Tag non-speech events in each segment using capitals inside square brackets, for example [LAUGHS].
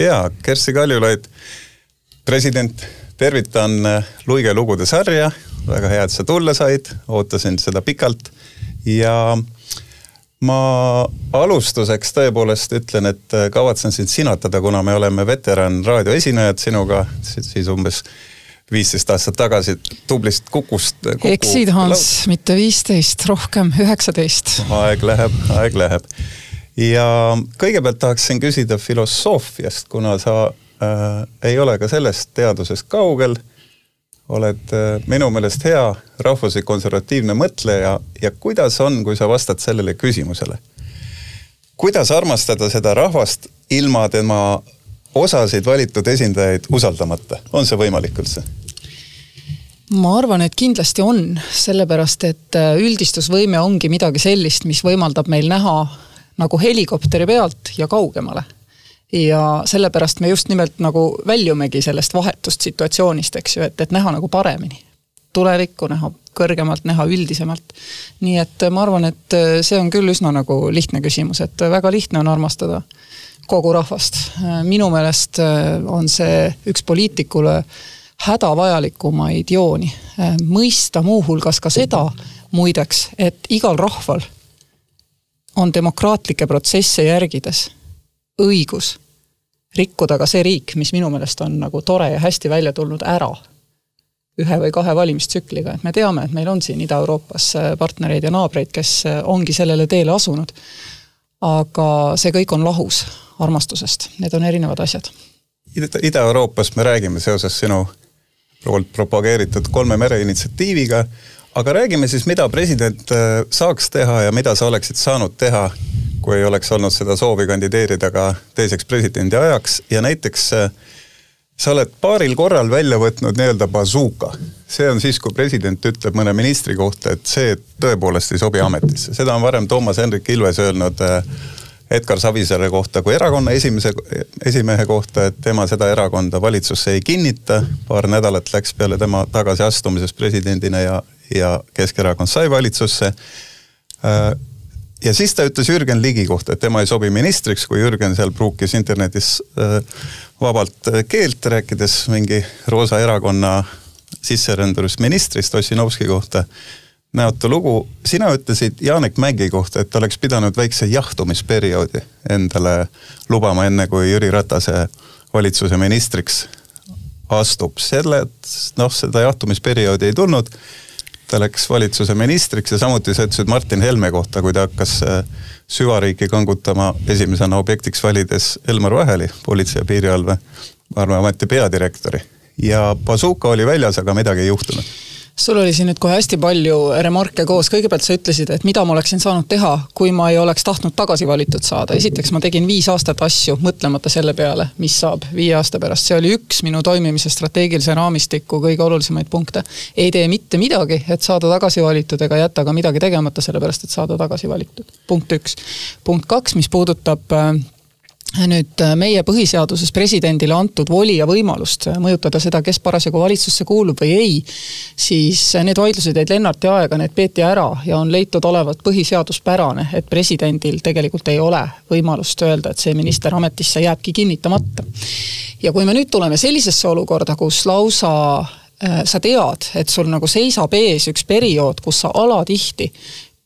jaa, Kersti Kaljulaid, president, tervitan äh, Luige lugude sarja, väga hea, et sa tulla said, ootasin seda pikalt ja ma alustuseks tõepoolest ütlen, et äh, kavatsen sind sinatada, kuna me oleme veteran raadioesinejad sinuga, siis umbes viisteist aastat tagasi tublist kukust kuku,. eksid, Hans, mitte viisteist, rohkem, üheksateist. aeg läheb, aeg läheb. Ja kõigepealt tahaksin küsida filosoofiast, kuna sa äh, ei ole ka sellest teadusest kaugel. oled äh, minu meelest hea rahvuslik konservatiivne mõtleja ja kuidas on, kui sa vastad sellele küsimusele? kuidas armastada seda rahvast ilma tema osasid valitud esindajaid usaldamata, on see võimalik üldse? ma arvan, et kindlasti on, sellepärast et äh, üldistusvõime ongi midagi sellist, mis võimaldab meil näha nagu helikopteri pealt ja kaugemale. ja sellepärast me just nimelt nagu väljumegi sellest vahetust situatsioonist, eks ju, et, et näha nagu paremini. tulevikku näha kõrgemalt, näha üldisemalt. nii et ma arvan, et äh, see on küll üsna nagu lihtne küsimus, et väga lihtne on armastada kogu rahvast. Äh, minu meelest on see üks poliitikule hädavajalikumaid jooni. Äh, mõista muuhulgas ka seda, muideks, et igal rahval on demokraatlikke protsesse järgides õigus rikkuda ka see riik, mis minu meelest on nagu tore ja hästi välja tulnud, ära ühe või kahe valimistsükliga, et me teame, et meil on siin Ida-Euroopas äh, partnereid ja naabreid, kes äh, ongi sellele teele asunud. aga see kõik on lahus armastusest, need on erinevad asjad. Ida-Euroopas me räägime seoses sinu poolt propageeritud kolme mere initsiatiiviga. Aga räägime siis, mida president äh, saaks teha ja mida sa oleksid saanud teha, kui ei oleks olnud seda soovi kandideerida ka teiseks presidendi ajaks ja näiteks äh, sa oled paaril korral välja võtnud nii-öelda bazooka. see on siis, kui president ütleb mõne ministri kohta, et see tõepoolest ei sobi ametisse, seda on varem Toomas Hendrik Ilves öelnud äh, Edgar Savisaare kohta kui erakonna esimese, esimehe kohta, et tema seda erakonda valitsusse ei kinnita. paar nädalat läks peale tema tagasiastumisest presidendina ja, ja Keskerakond sai valitsusse. Äh, ja siis ta ütles Jürgen Ligi kohta, et tema ei sobi ministriks, kui Jürgen seal pruukis internetis äh, vabalt keelt, rääkides mingi roosa erakonna sisserändusministrist Ossinovski kohta näotu lugu. sina ütlesid Janek Mäggi kohta, et oleks pidanud väikse jahtumisperioodi endale lubama, enne kui Jüri Ratase valitsuse ministriks astub. selle, noh, seda jahtumisperioodi ei tulnud. Ta läks valitsuse ministriks ja samuti sa ütlesid Martin Helme kohta, kui ta hakkas äh, süvariiki kangutama esimesena objektiks valides Elmar Vaheli, Politsei- ja Piirivalveameti peadirektori. ja bazooka oli väljas, aga midagi ei juhtunud sul oli siin nüüd kohe hästi palju remarke koos, kõigepealt sa ütlesid, et mida ma oleksin saanud teha, kui ma ei oleks tahtnud tagasi valitud saada. esiteks ma tegin viis aastat asju, mõtlemata selle peale, mis saab viie aasta pärast, see oli üks minu toimimise strateegilise raamistiku kõige olulisemaid punkte. ei tee mitte midagi, et saada tagasi valitud, ega jäta ka midagi tegemata, sellepärast et saada tagasi valitud. punkt üks. punkt kaks, mis puudutab äh, nüüd äh, meie põhiseaduses presidendile antud voli ja võimalust äh, mõjutada seda, kes parasjagu valitsusse kuulub või ei, siis äh, need vaidlused jäid Lennarti aega, need peeti ära ja on leitud olevat põhiseaduspärane, et presidendil tegelikult ei ole võimalust öelda, et see minister ametisse jääbki kinnitamata. ja kui me nüüd tuleme sellisesse olukorda, kus lausa sa tead, et sul nagu seisab ees üks periood, kus sa alatihti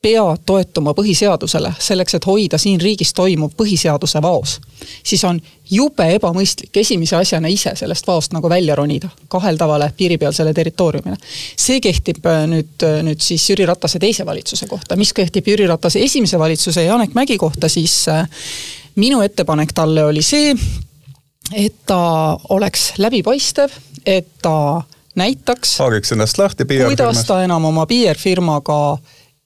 pead toetuma põhiseadusele selleks, et hoida siin riigis toimuv põhiseaduse vaos, siis on jube ebamõistlik esimese asjana ise sellest vaost nagu välja ronida kaheldavale piiripealsele territooriumile. see kehtib äh, nüüd, äh, nüüd siis Jüri Ratase teise valitsuse kohta, mis kehtib Jüri Ratase esimese valitsuse Janek Mägi kohta, siis äh, minu ettepanek talle oli see, et ta oleks läbipaistev, et ta näitaks. haagiks ennast lahti PR-firmas. kuidas ta enam oma PR-firmaga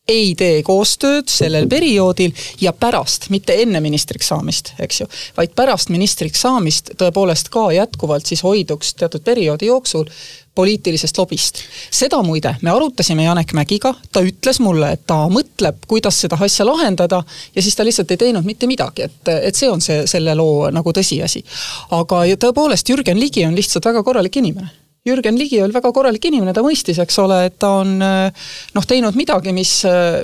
ei tee koostööd sellel perioodil ja pärast, mitte enne ministriks saamist, eks ju, vaid pärast ministriks saamist tõepoolest ka jätkuvalt siis hoiduks teatud perioodi jooksul poliitilisest lobist. seda muide, me arutasime Janek Mägiga, ta ütles mulle, et ta mõtleb, kuidas seda asja lahendada ja siis ta lihtsalt ei teinud mitte midagi, et, et see on see, selle loo nagu tõsiasi. aga tõepoolest, Jürgen Ligi on lihtsalt väga korralik inimene Jürgen Ligi oli väga korralik inimene, ta mõistis, eks ole, et ta on noh, teinud midagi, mis,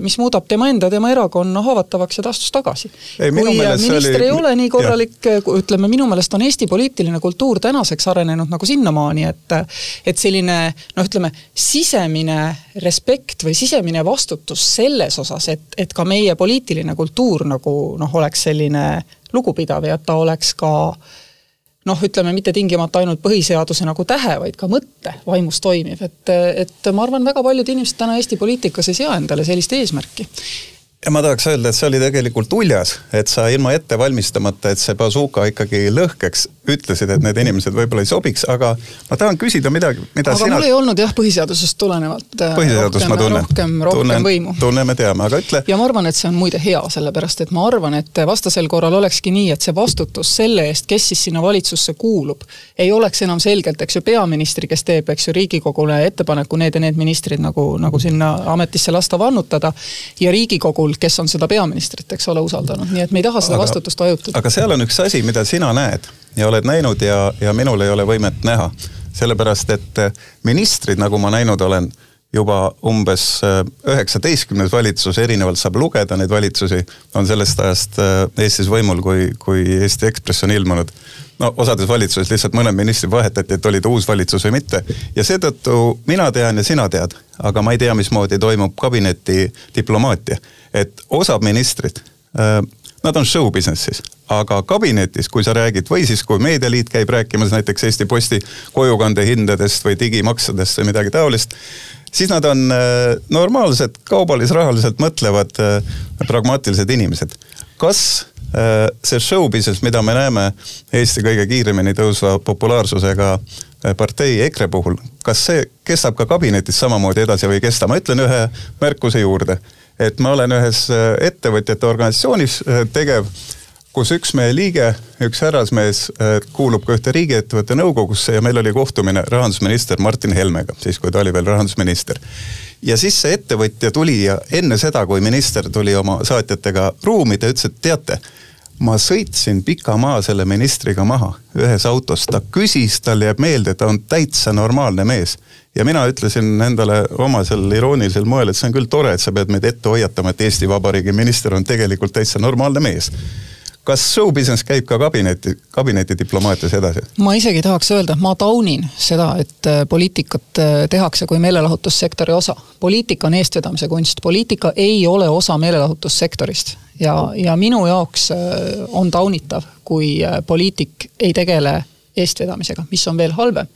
mis muudab tema enda, tema erakonna haavatavaks ja ta astus tagasi. kui minister oli... ei ole nii korralik, ütleme, minu meelest on Eesti poliitiline kultuur tänaseks arenenud nagu sinnamaani, et et selline noh, ütleme, sisemine respekt või sisemine vastutus selles osas, et, et ka meie poliitiline kultuur nagu noh, oleks selline lugupidav ja et ta oleks ka äh, noh, ütleme mitte tingimata ainult põhiseaduse nagu tähe, vaid ka mõtte vaimus toimiv, et, et ma arvan, väga paljud inimesed täna Eesti poliitikas ei sea endale sellist eesmärki. Ja ma tahaks öelda, et see oli tegelikult uljas, et sa ilma ette valmistamata, et see bazooka ikkagi lõhkeks, ütlesid, et need inimesed võib-olla ei sobiks, aga ma tahan küsida midagi, mida aga sina. mul ei olnud jah, põhiseadusest tulenevalt äh, põhiseadust ma tunnen. rohkem, rohkem tunnen, võimu. tunneme, teame, aga ütle. ja ma arvan, et see on muide hea, sellepärast et ma arvan, et vastasel korral olekski nii, et see vastutus selle eest, kes siis sinna valitsusse kuulub, ei oleks enam selgelt, eks ju, peaministri, kes teeb, eks ju, Riigikogule ettepaneku need ja need ministrid nagu, nagu sinna ametisse lasta vannutada ja Riigikogul, kes on seda peaministrit, eks ole, usaldanud, nii et me ei taha seda aga, vastutust hajutada. aga seal on üks asi, mida sina näed ja oled näinud ja, ja minul ei ole võimet näha. sellepärast, et eh, ministrid, nagu ma näinud olen, juba umbes eh, üheksateistkümnes valitsus, erinevalt saab lugeda neid valitsusi, on sellest ajast eh, Eestis võimul, kui, kui Eesti Ekspress on ilmunud. no osades valitsuses lihtsalt mõned ministrid vahetati, et oli ta uus valitsus või mitte. ja seetõttu mina tean ja sina tead, aga ma ei tea, mismoodi toimub kabineti diplomaatia. et osad ministrid nad on show business'is, aga kabinetis, kui sa räägid või siis, kui Meedialiit käib rääkimas näiteks Eesti Posti kojukandehindadest või digimaksudest või midagi taolist, siis nad on äh, normaalsed, kaubalis-rahaliselt mõtlevad äh, pragmaatilised inimesed. kas äh, see show business, mida me näeme Eesti kõige kiiremini tõusva populaarsusega partei EKRE puhul, kas see kestab ka kabinetis samamoodi edasi või ei kesta, ma ütlen ühe märkuse juurde et ma olen ühes äh, ettevõtjate organisatsioonis äh, tegev, kus üks meie liige, üks härrasmees äh, kuulub ka ühte riigiettevõtte nõukogusse ja meil oli kohtumine rahandusminister Martin Helmega, siis kui ta oli veel rahandusminister. ja siis see ettevõtja tuli ja enne seda, kui minister tuli oma saatjatega ruumi, ta ütles, et teate ma sõitsin pika maa selle ministriga maha ühes autos, ta küsis, talle jääb meelde, ta on täitsa normaalne mees. Ja mina ütlesin endale omasel iroonilisel moel, et see on küll tore, et sa pead meid ette hoiatama, et Eesti Vabariigi minister on tegelikult täitsa normaalne mees kas show business käib ka kabineti, kabineti diplomaatias edasi? ma isegi tahaks öelda, ma taunin seda, et äh, poliitikat äh, tehakse kui meelelahutussektori osa. poliitika on eestvedamise kunst, poliitika ei ole osa meelelahutussektorist. ja, ja minu jaoks äh, on taunitav, kui poliitik ei tegele eestvedamisega, mis on veel halvem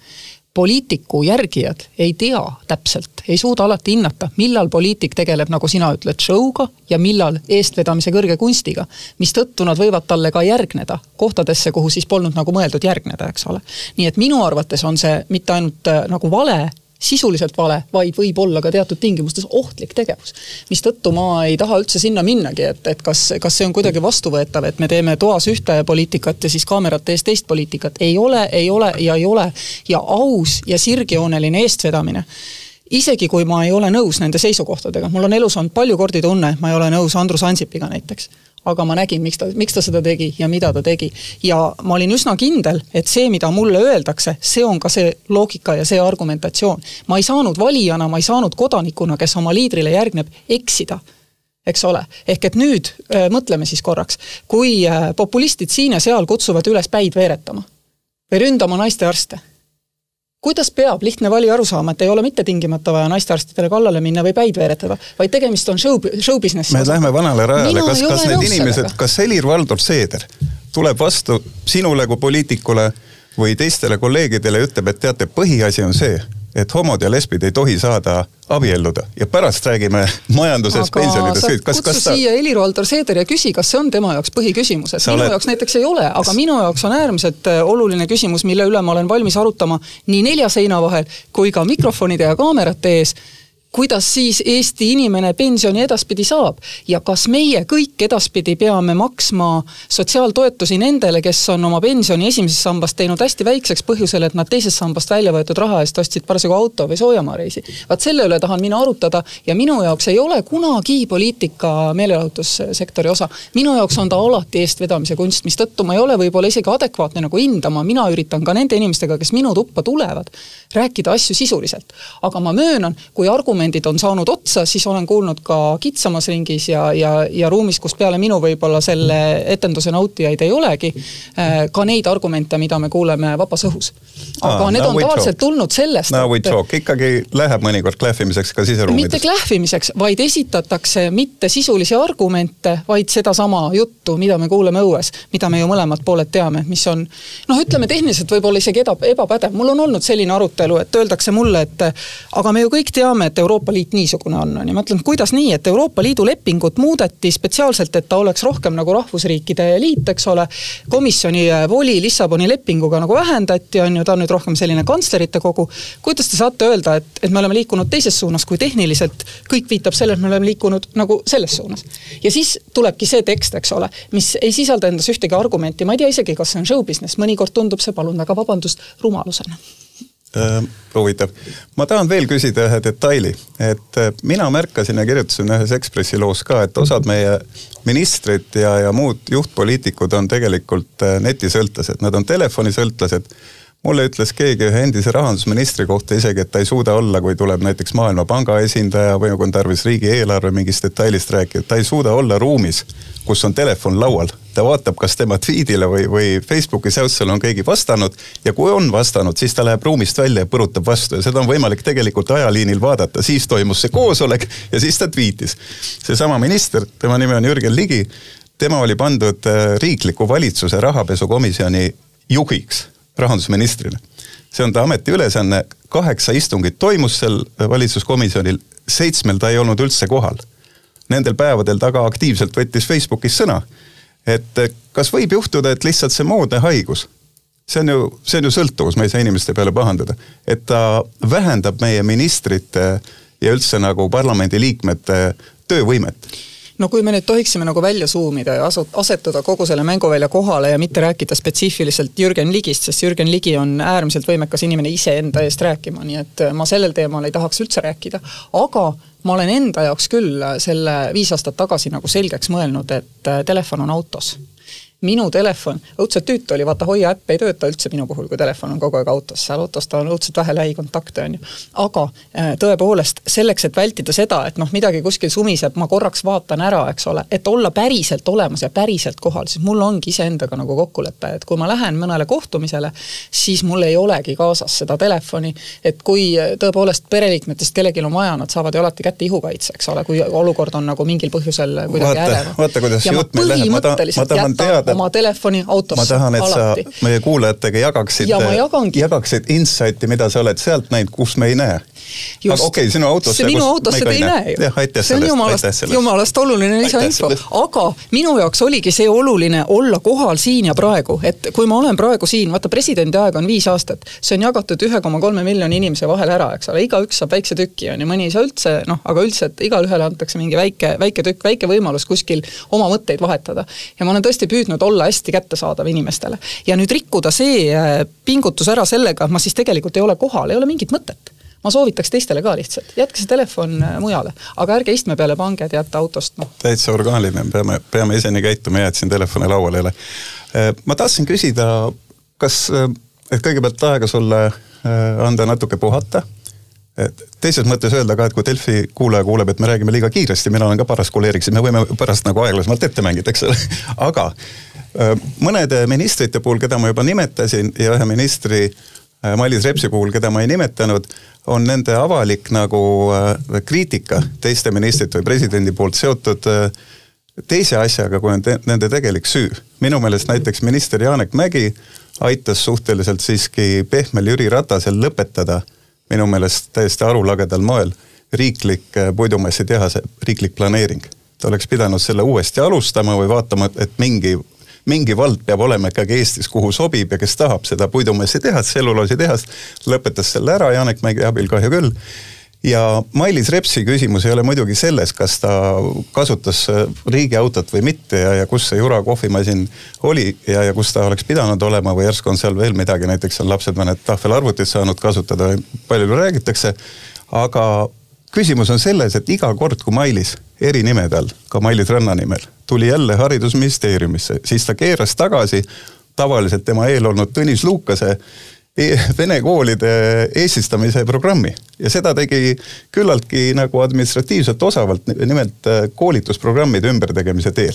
poliitiku järgijad ei tea täpselt, ei suuda alati hinnata, millal poliitik tegeleb, nagu sina ütled, show'ga ja millal eestvedamise kõrge kunstiga. mistõttu nad võivad talle ka järgneda kohtadesse, kuhu siis polnud nagu mõeldud järgneda, eks ole. nii et minu arvates on see mitte ainult äh, nagu vale sisuliselt vale, vaid võib olla ka teatud tingimustes ohtlik tegevus. mistõttu ma ei taha üldse sinna minnagi, et, et kas, kas see on kuidagi vastuvõetav, et me teeme toas ühte poliitikat ja siis kaamerate ees teist poliitikat. ei ole, ei ole ja ei ole. ja aus ja sirgjooneline eestvedamine isegi kui ma ei ole nõus nende seisukohtadega, mul on elus olnud palju kordi tunne, et ma ei ole nõus Andrus Ansipiga näiteks aga ma nägin, miks ta, miks ta seda tegi ja mida ta tegi. ja ma olin üsna kindel, et see, mida mulle öeldakse, see on ka see loogika ja see argumentatsioon. ma ei saanud valijana, ma ei saanud kodanikuna, kes oma liidrile järgneb, eksida eks ole, ehk et nüüd äh, mõtleme siis korraks, kui äh, populistid siin ja seal kutsuvad üles päid veeretama või ründama naistearste kuidas peab lihtne valija aru saama, et ei ole mitte tingimata vaja naistearstidele kallale minna või päid veeretada, vaid tegemist on show, show business'i me lähme vanale rajale, kas, kas need inimesed, kas Helir-Valdor Seeder tuleb vastu sinule kui poliitikule või teistele kolleegidele ja ütleb, et teate, põhiasi on see et homod ja lesbid ei tohi saada abielluda ja pärast räägime majandusest, pensionidest. kas, kas sa siia Helir-Valdor Seeder ja küsi, kas see on tema jaoks põhiküsimus, et sa minu oled... jaoks näiteks ei ole, aga minu jaoks on äärmiselt äh, oluline küsimus, mille üle ma olen valmis arutama nii nelja seina vahel kui ka mikrofonide ja kaamerate ees kuidas siis Eesti inimene pensioni edaspidi saab ja kas meie kõik edaspidi peame maksma sotsiaaltoetusi nendele, kes on oma pensioni esimesest sambast teinud hästi väikseks põhjusel, et nad teisest sambast välja võetud raha eest ostsid parasjagu auto või soojamaareisi. vaat selle üle tahan mina arutada ja minu jaoks ei ole kunagi poliitika meelelahutussektori osa. minu jaoks on ta alati eestvedamise kunst, mistõttu ma ei ole võib-olla isegi adekvaatne nagu hindama, mina üritan ka nende inimestega, kes minu tuppa tulevad, rääkida asju sisuliselt. aga ma möönan, kui argument argumendid on saanud otsa, siis olen kuulnud ka kitsamas ringis ja, ja, ja ruumis, kus peale minu võib-olla selle etenduse nautijaid ei olegi, äh, ka neid argumente, mida me kuuleme vabas õhus. aga ah, need on tavaliselt tulnud sellest, et ikkagi läheb mõnikord klähvimiseks ka siseruumides. mitte klähvimiseks, vaid esitatakse mitte sisulisi argumente, vaid sedasama juttu, mida me kuuleme õues, mida me ju mõlemad pooled teame, mis on noh, ütleme tehniliselt võib-olla isegi eda, ebapädev, mul on olnud selline arutelu, et öeldakse mulle, et aga me ju kõik teame, et Euroopa Liit niisugune on, on ju, ma ütlen, kuidas nii, et Euroopa Liidu lepingut muudeti spetsiaalselt, et ta oleks rohkem nagu rahvusriikide liit, eks ole. komisjoni äh, voli Lissaboni lepinguga nagu vähendati, on ju, ta on nüüd rohkem selline kantslerite kogu. kuidas te saate öelda, et, et me oleme liikunud teises suunas, kui tehniliselt kõik viitab sellele, et me oleme liikunud nagu selles suunas. ja siis tulebki see tekst, eks ole, mis ei sisalda endas ühtegi argumenti, ma ei tea isegi, kas see on show business, mõnikord tundub see, palun väga vabandust, rumalusena huvitav. ma tahan veel küsida ühe detaili, et äh, mina märkasin ja kirjutasin ühes Ekspressi loos ka, et osad meie ministrid ja, ja muud juhtpoliitikud on tegelikult äh, netisõltlased, nad on telefonisõltlased. Mulle ütles keegi ühe endise rahandusministri kohta isegi, et ta ei suuda olla, kui tuleb näiteks Maailmapanga esindaja või kui on tarvis riigieelarve mingist detailist rääkida, ta ei suuda olla ruumis, kus on telefon laual. ta vaatab, kas tema tweetile või, või Facebooki säutsele on keegi vastanud ja kui on vastanud, siis ta läheb ruumist välja ja põrutab vastu ja seda on võimalik tegelikult ajaliinil vaadata, siis toimus see koosolek ja siis ta tweetis. seesama minister, tema nimi on Jürgen Ligi, tema oli pandud äh, riikliku valitsuse rahapesukomisjoni juhiks rahandusministrile. see on ta ametiülesanne, kaheksa istungit toimus seal valitsuskomisjonil, seitsmel ta ei olnud üldse kohal. Nendel päevadel ta aga aktiivselt võttis Facebookis sõna. et kas võib juhtuda, et lihtsalt see moodne haigus, see on ju, see on ju sõltuvus, ma ei saa inimeste peale pahandada, et ta vähendab meie ministrite ja üldse nagu parlamendiliikmete töövõimet no kui me nüüd tohiksime nagu välja suumida ja asu-, asetuda kogu selle mänguvälja kohale ja mitte rääkida spetsiifiliselt Jürgen Ligist, sest Jürgen Ligi on äärmiselt võimekas inimene iseenda eest rääkima, nii et ma sellel teemal ei tahaks üldse rääkida, aga ma olen enda jaoks küll selle viis aastat tagasi nagu selgeks mõelnud, et telefon on autos minu telefon, õudselt tüütu oli, vaata Hoia äpp ei tööta üldse minu puhul, kui telefon on kogu aeg autos, seal autos tal on õudselt vähe lähikontakte, on ju. aga äh, tõepoolest, selleks, et vältida seda, et noh, midagi kuskil sumiseb, ma korraks vaatan ära, eks ole, et olla päriselt olemas ja päriselt kohal, siis mul ongi iseendaga nagu kokkulepe, et kui ma lähen mõnele kohtumisele, siis mul ei olegi kaasas seda telefoni, et kui tõepoolest pereliikmetest kellelgi on vaja, nad saavad ju alati kätte ihukaitse, eks ole, kui olukord on nagu mingil põhjusel kuidagi ärev. vaata, kuidas jutt meil läheb, ma tahan, ma tahan teada. Oma telefoni autosse. ma tahan, et alati. sa meie kuulajatega jagaksid, jagaksid insight'i, mida sa oled sealt näinud, kus me ei näe aga okei okay,, sinu autosse. minu autosse te ei näe ju. see on jumalast, jumalast oluline lisainfo, aga minu jaoks oligi see oluline olla kohal siin ja praegu, et kui ma olen praegu siin, vaata presidendi aeg on viis aastat, see on jagatud ühe koma kolme miljoni inimese vahel ära, eks ole, igaüks saab väikse tüki, on ju, mõni ei saa üldse, noh, aga üldiselt igalühele antakse mingi väike, väike tükk, väike võimalus kuskil oma mõtteid vahetada. ja ma olen tõesti püüdnud olla hästi kättesaadav inimestele. ja nüüd rikkuda see äh, pingutus ära sellega, et ma siis tegelikult ei ole kohal, ei ole mingit mõtet ma soovitaks teistele ka lihtsalt, jätke see telefon äh, mujale, aga ärge istme peale pange, teate autost, noh. täitsa orgaaniline, peame, peame ise nii käituma, hea, et siin telefone laual ei ole. Äh, ma tahtsin küsida, kas, äh, et kõigepealt aega sulle anda natuke puhata et teises mõttes öelda ka, et kui Delfi kuulaja kuuleb, et me räägime liiga kiiresti, mina olen ka paras koleerik, siis me võime pärast nagu aeglasemalt ette mängida, eks ole. [LAUGHS] aga mõnede ministrite puhul, keda ma juba nimetasin ja ühe ministri Mailis Repsi puhul, keda ma ei nimetanud, on nende avalik nagu äh, kriitika teiste ministrite või presidendi poolt seotud äh, teise asjaga, kui on te nende tegelik süü. minu meelest näiteks minister Janek Mägi aitas suhteliselt siiski pehmel Jüri Ratasel lõpetada minu meelest täiesti arulagedal moel riiklik äh, puidumassitehase riiklik planeering. ta oleks pidanud selle uuesti alustama või vaatama, et mingi mingi vald peab olema ikkagi Eestis, kuhu sobib ja kes tahab seda puidumassi tehast, tselluloositehast, lõpetas selle ära Janek Mägi abil kahju küll. ja Mailis Repsi küsimus ei ole muidugi selles, kas ta kasutas riigiautot või mitte ja, ja kus see Jura kohvimasin oli ja, ja kus ta oleks pidanud olema või järsku on seal veel midagi, näiteks on lapsed mõned tahvelarvutid saanud kasutada, palju räägitakse. aga küsimus on selles, et iga kord, kui Mailis eri nimede all, ka Mailis Ranna nimel, tuli jälle haridusministeeriumisse, siis ta keeras tagasi tavaliselt tema eel olnud Tõnis Lukase E-, vene koolide eestistamise programmi ja seda tegi küllaltki nagu administratiivselt osavalt, nimelt äh, koolitusprogrammide ümbertegemise teel.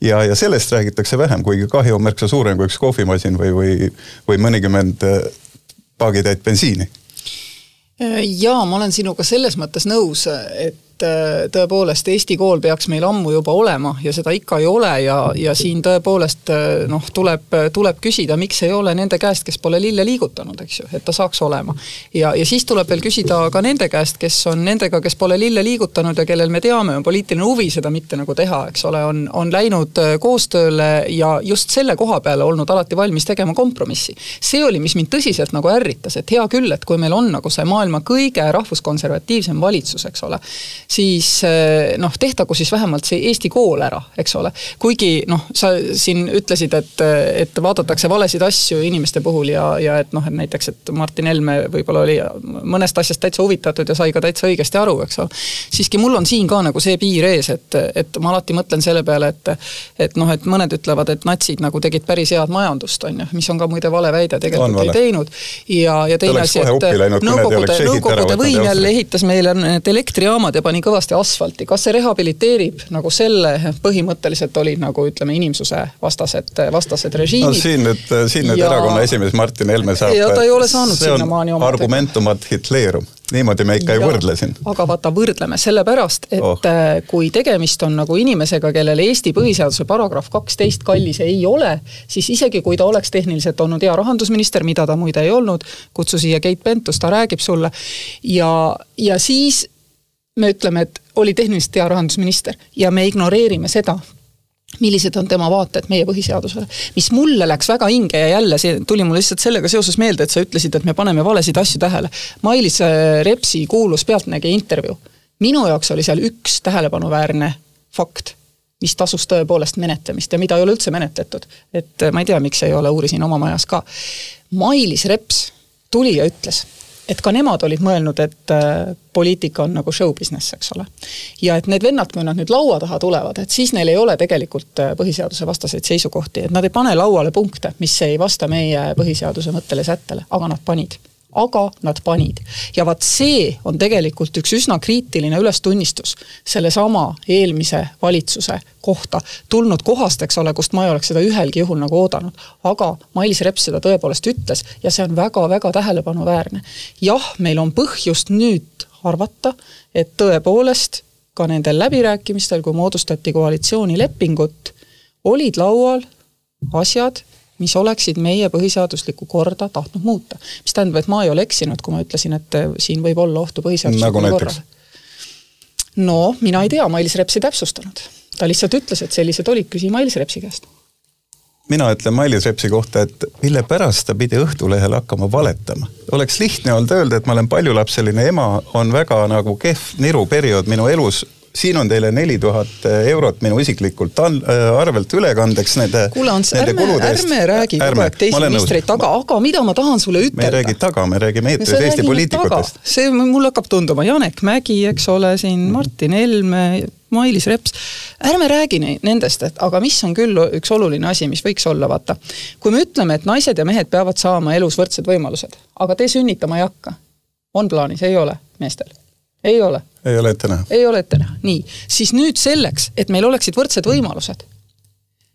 ja, ja sellest räägitakse vähem, kuigi kahju on märksa suurem kui üks kohvimasin või, või, või mõnikümmend äh, paagitäit bensiini. jaa, ma olen sinuga selles mõttes nõus, et et äh, tõepoolest Eesti kool peaks meil ammu juba olema ja seda ikka ei ole ja, ja siin tõepoolest äh, noh, tuleb, tuleb küsida, miks ei ole nende käest, kes pole lille liigutanud, eks ju, et ta saaks olema. ja, ja siis tuleb veel küsida ka nende käest, kes on nendega, kes pole lille liigutanud ja kellel me teame, on poliitiline huvi seda mitte nagu teha, eks ole, on, on läinud äh, koostööle ja just selle koha peale olnud alati valmis tegema kompromissi. see oli, mis mind tõsiselt nagu ärritas, et hea küll, et kui meil on nagu see maailma kõige rahvuskonservatiivsem valitsus, eks ole, siis eh, noh, tehtagu siis vähemalt see Eesti kool ära, eks ole. kuigi noh, sa siin ütlesid, et, et vaadatakse valesid asju inimeste puhul ja, ja et noh, et näiteks, et Martin Helme võib-olla oli mõnest asjast täitsa huvitatud ja sai ka täitsa õigesti aru, eks ole. siiski mul on siin ka nagu see piir ees, et, et ma alati mõtlen selle peale, et et noh, et mõned ütlevad, et natsid nagu tegid päris head majandust, on ju, mis on ka muide vale väide, tegelikult on ei teinud. ja, ja teine asi, et Nõukogude, Nõukogude võim jälle ehitas meile need elektrijaamad ja pani nii kõvasti asfalti, kas see rehabiliteerib nagu selle, põhimõtteliselt olid nagu ütleme, inimsuse vastased, vastased režiimid. no siin nüüd, siin nüüd ja... erakonna esimees Martin Helme saab. ja ta ei ole saanud sinnamaani oma. argumentum ad Hitlerum niimoodi me ikka ja, ei võrdle siin. aga vaata, võrdleme sellepärast, et oh. Äh, kui tegemist on nagu inimesega, kellel Eesti põhiseaduse paragrahv kaksteist kallis ei ole, siis isegi kui ta oleks tehniliselt olnud hea rahandusminister, mida ta muide ei olnud, kutsu siia Keit Pentus, ta räägib sulle, ja, ja siis me ütleme, et oli tehniliselt hea rahandusminister ja me ignoreerime seda, millised on tema vaated meie põhiseadusele. mis mulle läks väga hinge ja jälle see tuli mulle lihtsalt sellega seoses meelde, et sa ütlesid, et me paneme valesid asju tähele. Mailis äh, Repsi kuulus Pealtnägija intervjuu. minu jaoks oli seal üks tähelepanuväärne fakt, mis tasus tõepoolest menetlemist ja mida ei ole üldse menetletud. et äh, ma ei tea, miks ei ole, uurisin oma majas ka. Mailis Reps tuli ja ütles, et ka nemad olid mõelnud, et äh, poliitika on nagu show business, eks ole. ja et need vennad, kui nad nüüd laua taha tulevad, et siis neil ei ole tegelikult äh, põhiseaduse vastaseid seisukohti, et nad ei pane lauale punkte, mis ei vasta meie põhiseaduse mõttele, sättele, aga nad panid aga nad panid. ja vaat see on tegelikult üks üsna kriitiline ülestunnistus sellesama eelmise valitsuse kohta tulnud kohast, eks ole, kust ma ei oleks seda ühelgi juhul nagu oodanud. aga Mailis Reps seda tõepoolest ütles ja see on väga-väga tähelepanuväärne. jah, meil on põhjust nüüd arvata, et tõepoolest ka nendel läbirääkimistel, kui moodustati koalitsioonilepingut, olid laual asjad, mis oleksid meie põhiseaduslikku korda tahtnud muuta. mis tähendab, et ma ei ole eksinud, kui ma ütlesin, et äh, siin võib olla ohtu põhiseaduslikule nagu korrale. no mina ei tea, Mailis Reps ei täpsustanud. ta lihtsalt ütles, et sellised olid, küsi Mailis Repsi käest mina ütlen Mailis Repsi kohta, et mille pärast ta pidi Õhtulehele hakkama valetama. oleks lihtne olnud öelda, et ma olen paljulapseline ema, on väga nagu kehv niruperiood minu elus siin on teile neli tuhat eurot minu isiklikult äh, arvelt ülekandeks nende. kuule, Ants, ärme, ärme räägi kogu aeg teisi ministreid taga, aga mida ma tahan sulle ütelda. me ei räägi taga, me räägime eetris Eesti poliitikutest. see mul hakkab tunduma, Janek Mägi, eks ole, siin Martin Helme, Mailis Reps, ärme räägi nendest, et aga mis on küll üks oluline asi, mis võiks olla, vaata. kui me ütleme, et naised ja mehed peavad saama elus võrdsed võimalused, aga te sünnitama ei hakka, on plaanis, ei ole meestel? Ei ole ei ole ette näha? ei ole ette näha, nii. siis nüüd selleks, et meil oleksid võrdsed võimalused,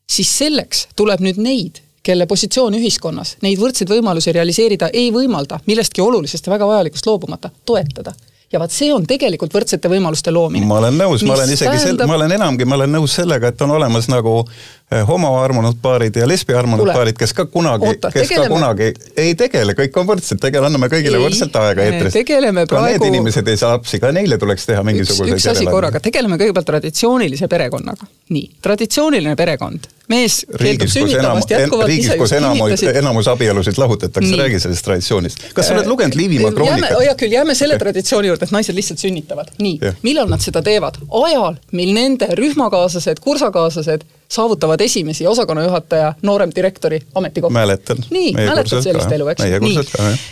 siis selleks tuleb nüüd neid, kelle positsioon ühiskonnas neid võrdseid võimalusi realiseerida ei võimalda, millestki olulisest ja väga vajalikust loobumata, toetada ja vaat see on tegelikult võrdsete võimaluste loomine. ma olen nõus, ma olen isegi tähendab... sel-, ma olen enamgi, ma olen nõus sellega, et on olemas nagu eh, homoarmunud paarid ja lesbiarmunud paarid, kes ka kunagi, kes tegeleme... ka kunagi ei tegele, kõik on võrdsed, tegele, anname kõigile ei, võrdselt aega eetris. tegeleme praegu. need inimesed ei saa lapsi, ka neile tuleks teha mingisuguseid üks, üks asi korraga, tegeleme kõigepealt traditsioonilise perekonnaga. nii, traditsiooniline perekond mees keeldub sünnitamast jätkuvalt, riigis, kus enamus, enamus abielusid lahutatakse, räägi sellest traditsioonist. kas sa oled lugenud Liivimaa kroonikat? hea küll, jääme selle traditsiooni juurde, et naised lihtsalt sünnitavad. nii, millal nad seda teevad? ajal, mil nende rühmakaaslased, kursakaaslased saavutavad esimesi osakonnajuhataja, nooremdirektori ametikohti. mäletan. nii, mäletad sellist elu, eks? nii,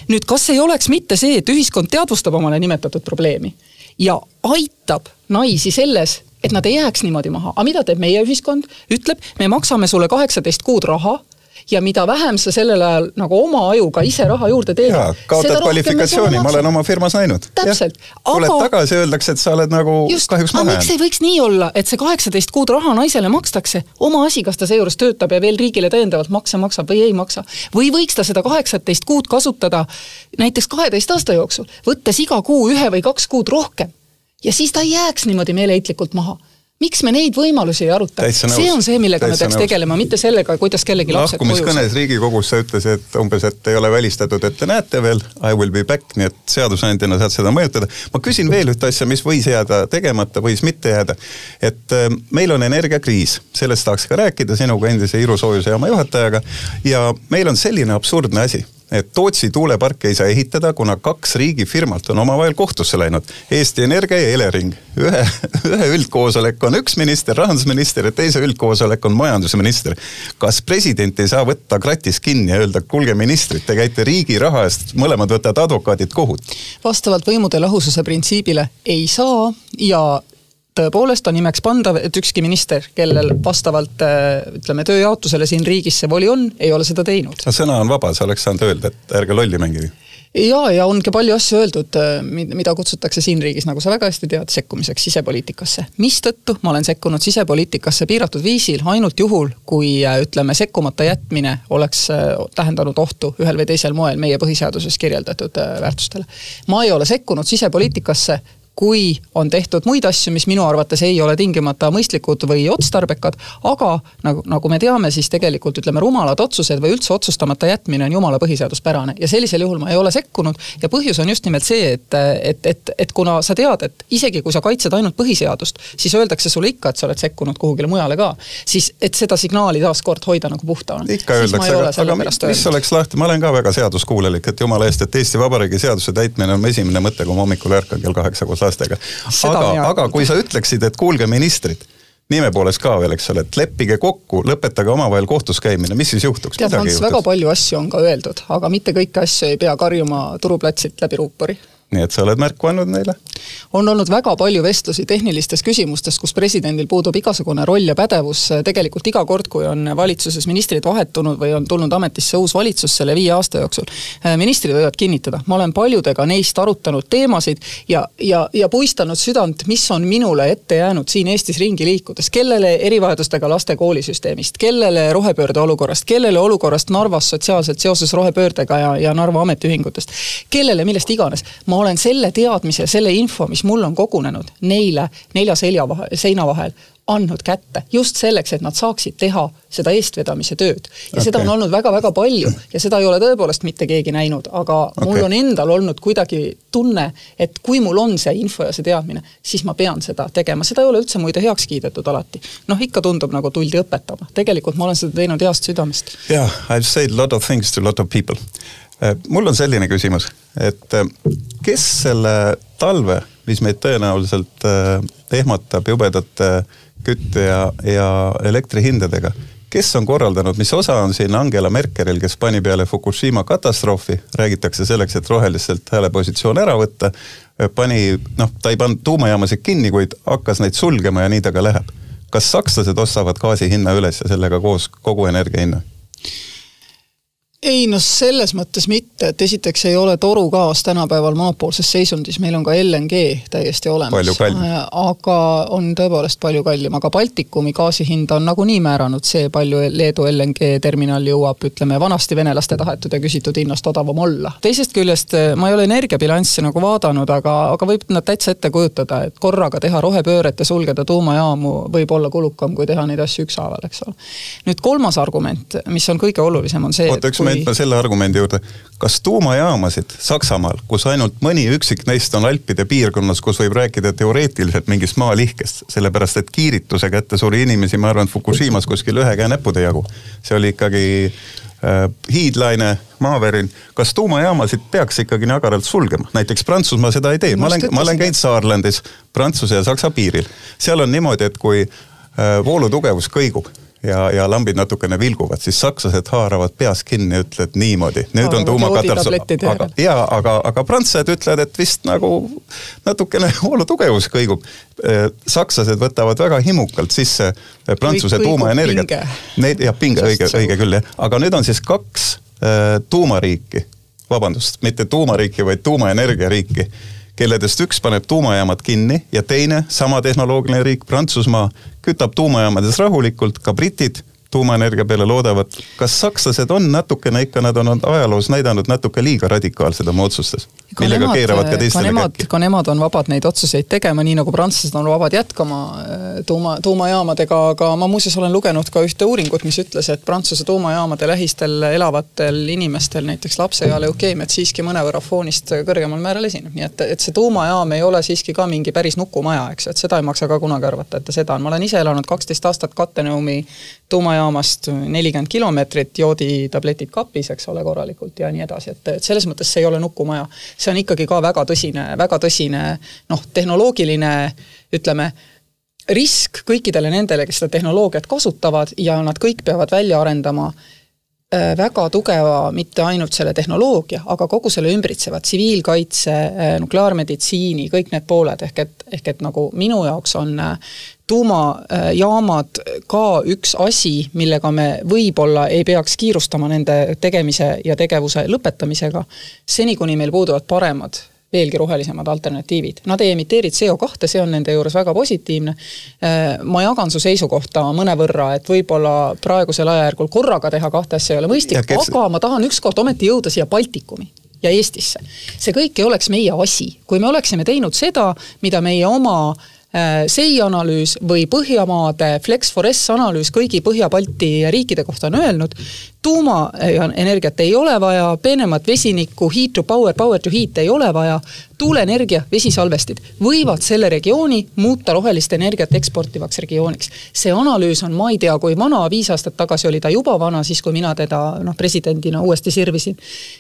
nüüd kas ei oleks mitte see, et ühiskond teadvustab omale nimetatud probleemi ja aitab naisi selles, et nad ei jääks niimoodi maha, aga mida teeb meie ühiskond, ütleb, me maksame sulle kaheksateist kuud raha ja mida vähem sa sellel ajal nagu oma ajuga ise raha juurde teed. kaotad kvalifikatsiooni, ma olen oma firmas näinud. täpselt. tuled aga... tagasi, öeldakse, et sa oled nagu just, kahjuks maha jäänud. miks ei võiks nii olla, et see kaheksateist kuud raha naisele makstakse, oma asi, kas ta seejuures töötab ja veel riigile täiendavalt makse maksab või ei maksa. või võiks ta seda kaheksateist kuud kasutada näiteks kaheteist aasta jooksul, võttes iga kuu ühe või kaks kuud rohkem ja siis ta ei jääks niimoodi meeleheitlikult maha miks me neid võimalusi ei aruta? see on see, millega Täitsa me peaks nõus. tegelema, mitte sellega, kuidas kellegi lapsed lahkumiskõnes Riigikogus sa ütlesid umbes, et ei ole välistatud, et te näete veel, I will be back, nii et seadusandjana saad seda mõjutada. ma küsin veel ühte asja, mis võis jääda tegemata, võis mitte jääda. et äh, meil on energiakriis, sellest tahaks ka rääkida sinuga, endise Iru soojusjaama juhatajaga. ja meil on selline absurdne asi et Tootsi tuuleparke ei saa ehitada, kuna kaks riigifirmat on omavahel kohtusse läinud. Eesti Energia ja Elering. ühe, [LAUGHS] ühe üldkoosolek on üks minister, rahandusminister ja teise üldkoosolek on majandusminister. kas president ei saa võtta kratis kinni ja öelda, kuulge ministrid, te käite riigi raha eest, mõlemad võtavad advokaadid kohut? vastavalt võimude lahususe printsiibile ei saa ja tõepoolest on nimeks pandav, et ükski minister, kellel vastavalt äh, ütleme, tööjaotusele siin riigis see voli on, ei ole seda teinud. sõna on vaba, sa oleks saanud öelda, et ärge lolli mängige ja, ja ongi palju asju öeldud, äh, mida kutsutakse siin riigis, nagu sa väga hästi tead, sekkumiseks sisepoliitikasse. mistõttu ma olen sekkunud sisepoliitikasse piiratud viisil ainult juhul, kui äh, ütleme, sekkumata jätmine oleks tähendanud ohtu ühel või teisel moel meie põhiseaduses kirjeldatud väärtustele. ma ei ole sekkunud sisepoliitikasse kui on tehtud muid asju, mis minu arvates ei ole tingimata mõistlikud või otstarbekad, aga nagu, nagu me teame, siis tegelikult ütleme, rumalad otsused või üldse otsustamata jätmine on jumala põhiseaduspärane. Ja sellisel juhul ma ei ole sekkunud. Ja põhjus on just nimelt see, et, et, et, et kuna sa tead, et isegi kui sa kaitsed ainult põhiseadust, siis öeldakse sulle ikka, et sa oled sekkunud kuhugile mujale ka, siis et seda signaali taaskord hoida nagu puhtana. ikka öeldakse, aga, aga mis, mis oleks lahti, ma olen ka väga seaduskuulelik, et jumala eest, et Eesti Vabariigi seaduse täitmine on esimene mõte, kui ma hommikul ärkan kell kaheksa koos lastega. aga, aga kui sa ütleksid, et kuulge, ministrid nime poolest ka veel, eks ole, et leppige kokku, lõpetage omavahel kohtus käimine, mis siis juhtuks? tead, Ants, väga palju asju on ka öeldud, aga mitte kõiki asju ei pea karjuma turuplatsilt läbi ruupori nii et sa oled märku andnud neile? on olnud väga palju vestlusi tehnilistes küsimustes, kus presidendil puudub igasugune roll ja pädevus, tegelikult iga kord, kui on valitsuses ministrid vahetunud või on tulnud ametisse uus valitsus selle viie aasta jooksul, ministrid võivad kinnitada, ma olen paljudega neist arutanud teemasid ja, ja, ja puistanud südant, mis on minule ette jäänud siin Eestis ringi liikudes, kellele erivajadustega laste koolisüsteemist, kellele rohepöörde olukorrast, kellele olukorrast Narvas sotsiaalselt seoses rohepöördega ja, ja Narva ametiühingutest, kellele millest iganes. ma olen selle teadmise, selle info, mis mul on kogunenud, neile nelja selja vahel, seina vahel andnud kätte just selleks, et nad saaksid teha seda eestvedamise tööd. ja okay. seda on olnud väga-väga palju ja seda ei ole tõepoolest mitte keegi näinud, aga okay. mul on endal olnud kuidagi tunne, et kui mul on see info ja see teadmine, siis ma pean seda tegema, seda ei ole üldse muide heaks kiidetud alati. noh, ikka tundub nagu tuldi õpetama, tegelikult ma olen seda teinud heast südamest. jah yeah,, I have said a lot of things to a lot of people mul on selline küsimus, et äh, kes selle talve, mis meid tõenäoliselt äh, ehmatab jubedate kütte ja, ja elektrihindadega, kes on korraldanud, mis osa on siin Angela Merkelil, kes pani peale Fukushima katastroofi, räägitakse selleks, et roheliselt häälepositsioon ära võtta, pani, noh, ta ei pannud tuumajaamasid kinni, kuid hakkas neid sulgema ja nii ta ka läheb. kas sakslased ostavad gaasi hinna üles ja sellega koos kogu energia hinna? Ei noh, selles mõttes mitte, et esiteks ei ole torugaas tänapäeval monopoolses seisundis, meil on ka LNG täiesti olemas. Äh, aga on tõepoolest palju kallim, aga Baltikumi gaasi hinda on nagunii määranud see, palju Leedu LNG terminal jõuab, ütleme vanasti venelaste tahetud ja küsitud hinnast odavam olla. teisest küljest äh, ma ei ole energiabilanssi nagu vaadanud, aga, aga võib nad täitsa ette kujutada, et korraga teha rohepööret ja sulgeda tuumajaamu võib olla kulukam, kui teha neid asju ükshaaval, eks ole. nüüd kolmas argument, mis on kõige olulisem, on see üks kui nüüd ma selle argumendi juurde, kas tuumajaamasid Saksamaal, kus ainult mõni üksik neist on Alpide piirkonnas, kus võib rääkida teoreetiliselt mingist maalihkest, sellepärast et kiirituse kätte suri inimesi, ma arvan, Fukushimas kuskil ühe käe näppude jagu. see oli ikkagi Äh, hiidlaine, maavärin, kas tuumajaamasid peaks ikkagi nii agaralt sulgema? näiteks Prantsusmaa seda ei tee, ma olen, ma olen käinud Saarlandis, Prantsuse ja Saksa piiril. seal on niimoodi, et kui äh, voolutugevus kõigub ja, ja lambid natukene vilguvad, siis sakslased haaravad peas kinni ja ütlevad niimoodi, nüüd aga on tuumakatastroof. aga jaa, aga, aga prantslased ütlevad, et vist nagu natukene [LAUGHS] voolutugevus kõigub. Äh, sakslased võtavad väga himukalt sisse äh, Prantsuse tuumaenergiat. Neid, jah, pinge, õige, õige küll jah, aga nüüd on siis kaks äh, tuumariiki, vabandust, mitte tuumariiki, vaid tuumaenergiariiki kelledest üks paneb tuumajaamad kinni ja teine, sama tehnoloogiline riik, Prantsusmaa, kütab tuumajaamades rahulikult, ka britid tuumaenergia peale loodavad. kas sakslased on natukene ikka, nad on ajaloos näidanud natuke liiga radikaalsed oma otsustes? millega nemad, keeravad ka teistele käkki. ka nemad on vabad neid otsuseid tegema, nii nagu prantslased on vabad jätkama äh, tuuma, tuumajaamadega, aga ma muuseas olen lugenud ka ühte uuringut, mis ütles, et Prantsuse tuumajaamade lähistel elavatel inimestel näiteks lapse ja leukeemiat siiski mõnevõrra foonist kõrgemal määral esineb, nii et, et see tuumajaam ei ole siiski ka mingi päris nukumaja, eks ju, et seda ei maksa ka kunagi arvata, et ta seda on, ma olen ise elanud kaksteist aastat Kattenõumi tuumajaamast nelikümmend kilomeetrit, jooditabletid kapis, eks ole, korralikult ja nii edasi, et, et selles mõttes see ei ole nukumaja. see on ikkagi ka väga tõsine, väga tõsine noh, tehnoloogiline ütleme, risk kõikidele nendele, kes seda tehnoloogiat kasutavad ja nad kõik peavad välja arendama äh, väga tugeva, mitte ainult selle tehnoloogia, aga kogu selle ümbritseva tsiviilkaitse, äh, nukleaarmeditsiini, kõik need pooled, ehk et, ehk et nagu minu jaoks on äh, tuumajaamad ka üks asi, millega me võib-olla ei peaks kiirustama nende tegemise ja tegevuse lõpetamisega, seni kuni meil puuduvad paremad veelgi rohelisemad alternatiivid. Nad ei emiteeri CO2, see on nende juures väga positiivne. Äh, ma jagan su seisukohta mõnevõrra, et võib-olla praegusel ajajärgul korraga teha kahte asja ei ole mõistlik, kes... aga ma tahan ükskord ometi jõuda siia Baltikumi ja Eestisse. see kõik ei oleks meie asi, kui me oleksime teinud seda, mida meie oma äh, Äh, SEI analüüs või Põhjamaade Flex Forest analüüs kõigi Põhja-Balti riikide kohta on öelnud, tuumaenergiat ei ole vaja, peenemat vesinikku, heat to power, power to heat ei ole vaja, tuuleenergia, vesisalvestid võivad selle regiooni muuta rohelist energiat eksportivaks regiooniks. see analüüs on, ma ei tea, kui vana, viis aastat tagasi oli ta juba vana, siis kui mina teda noh, presidendina uuesti sirvisin.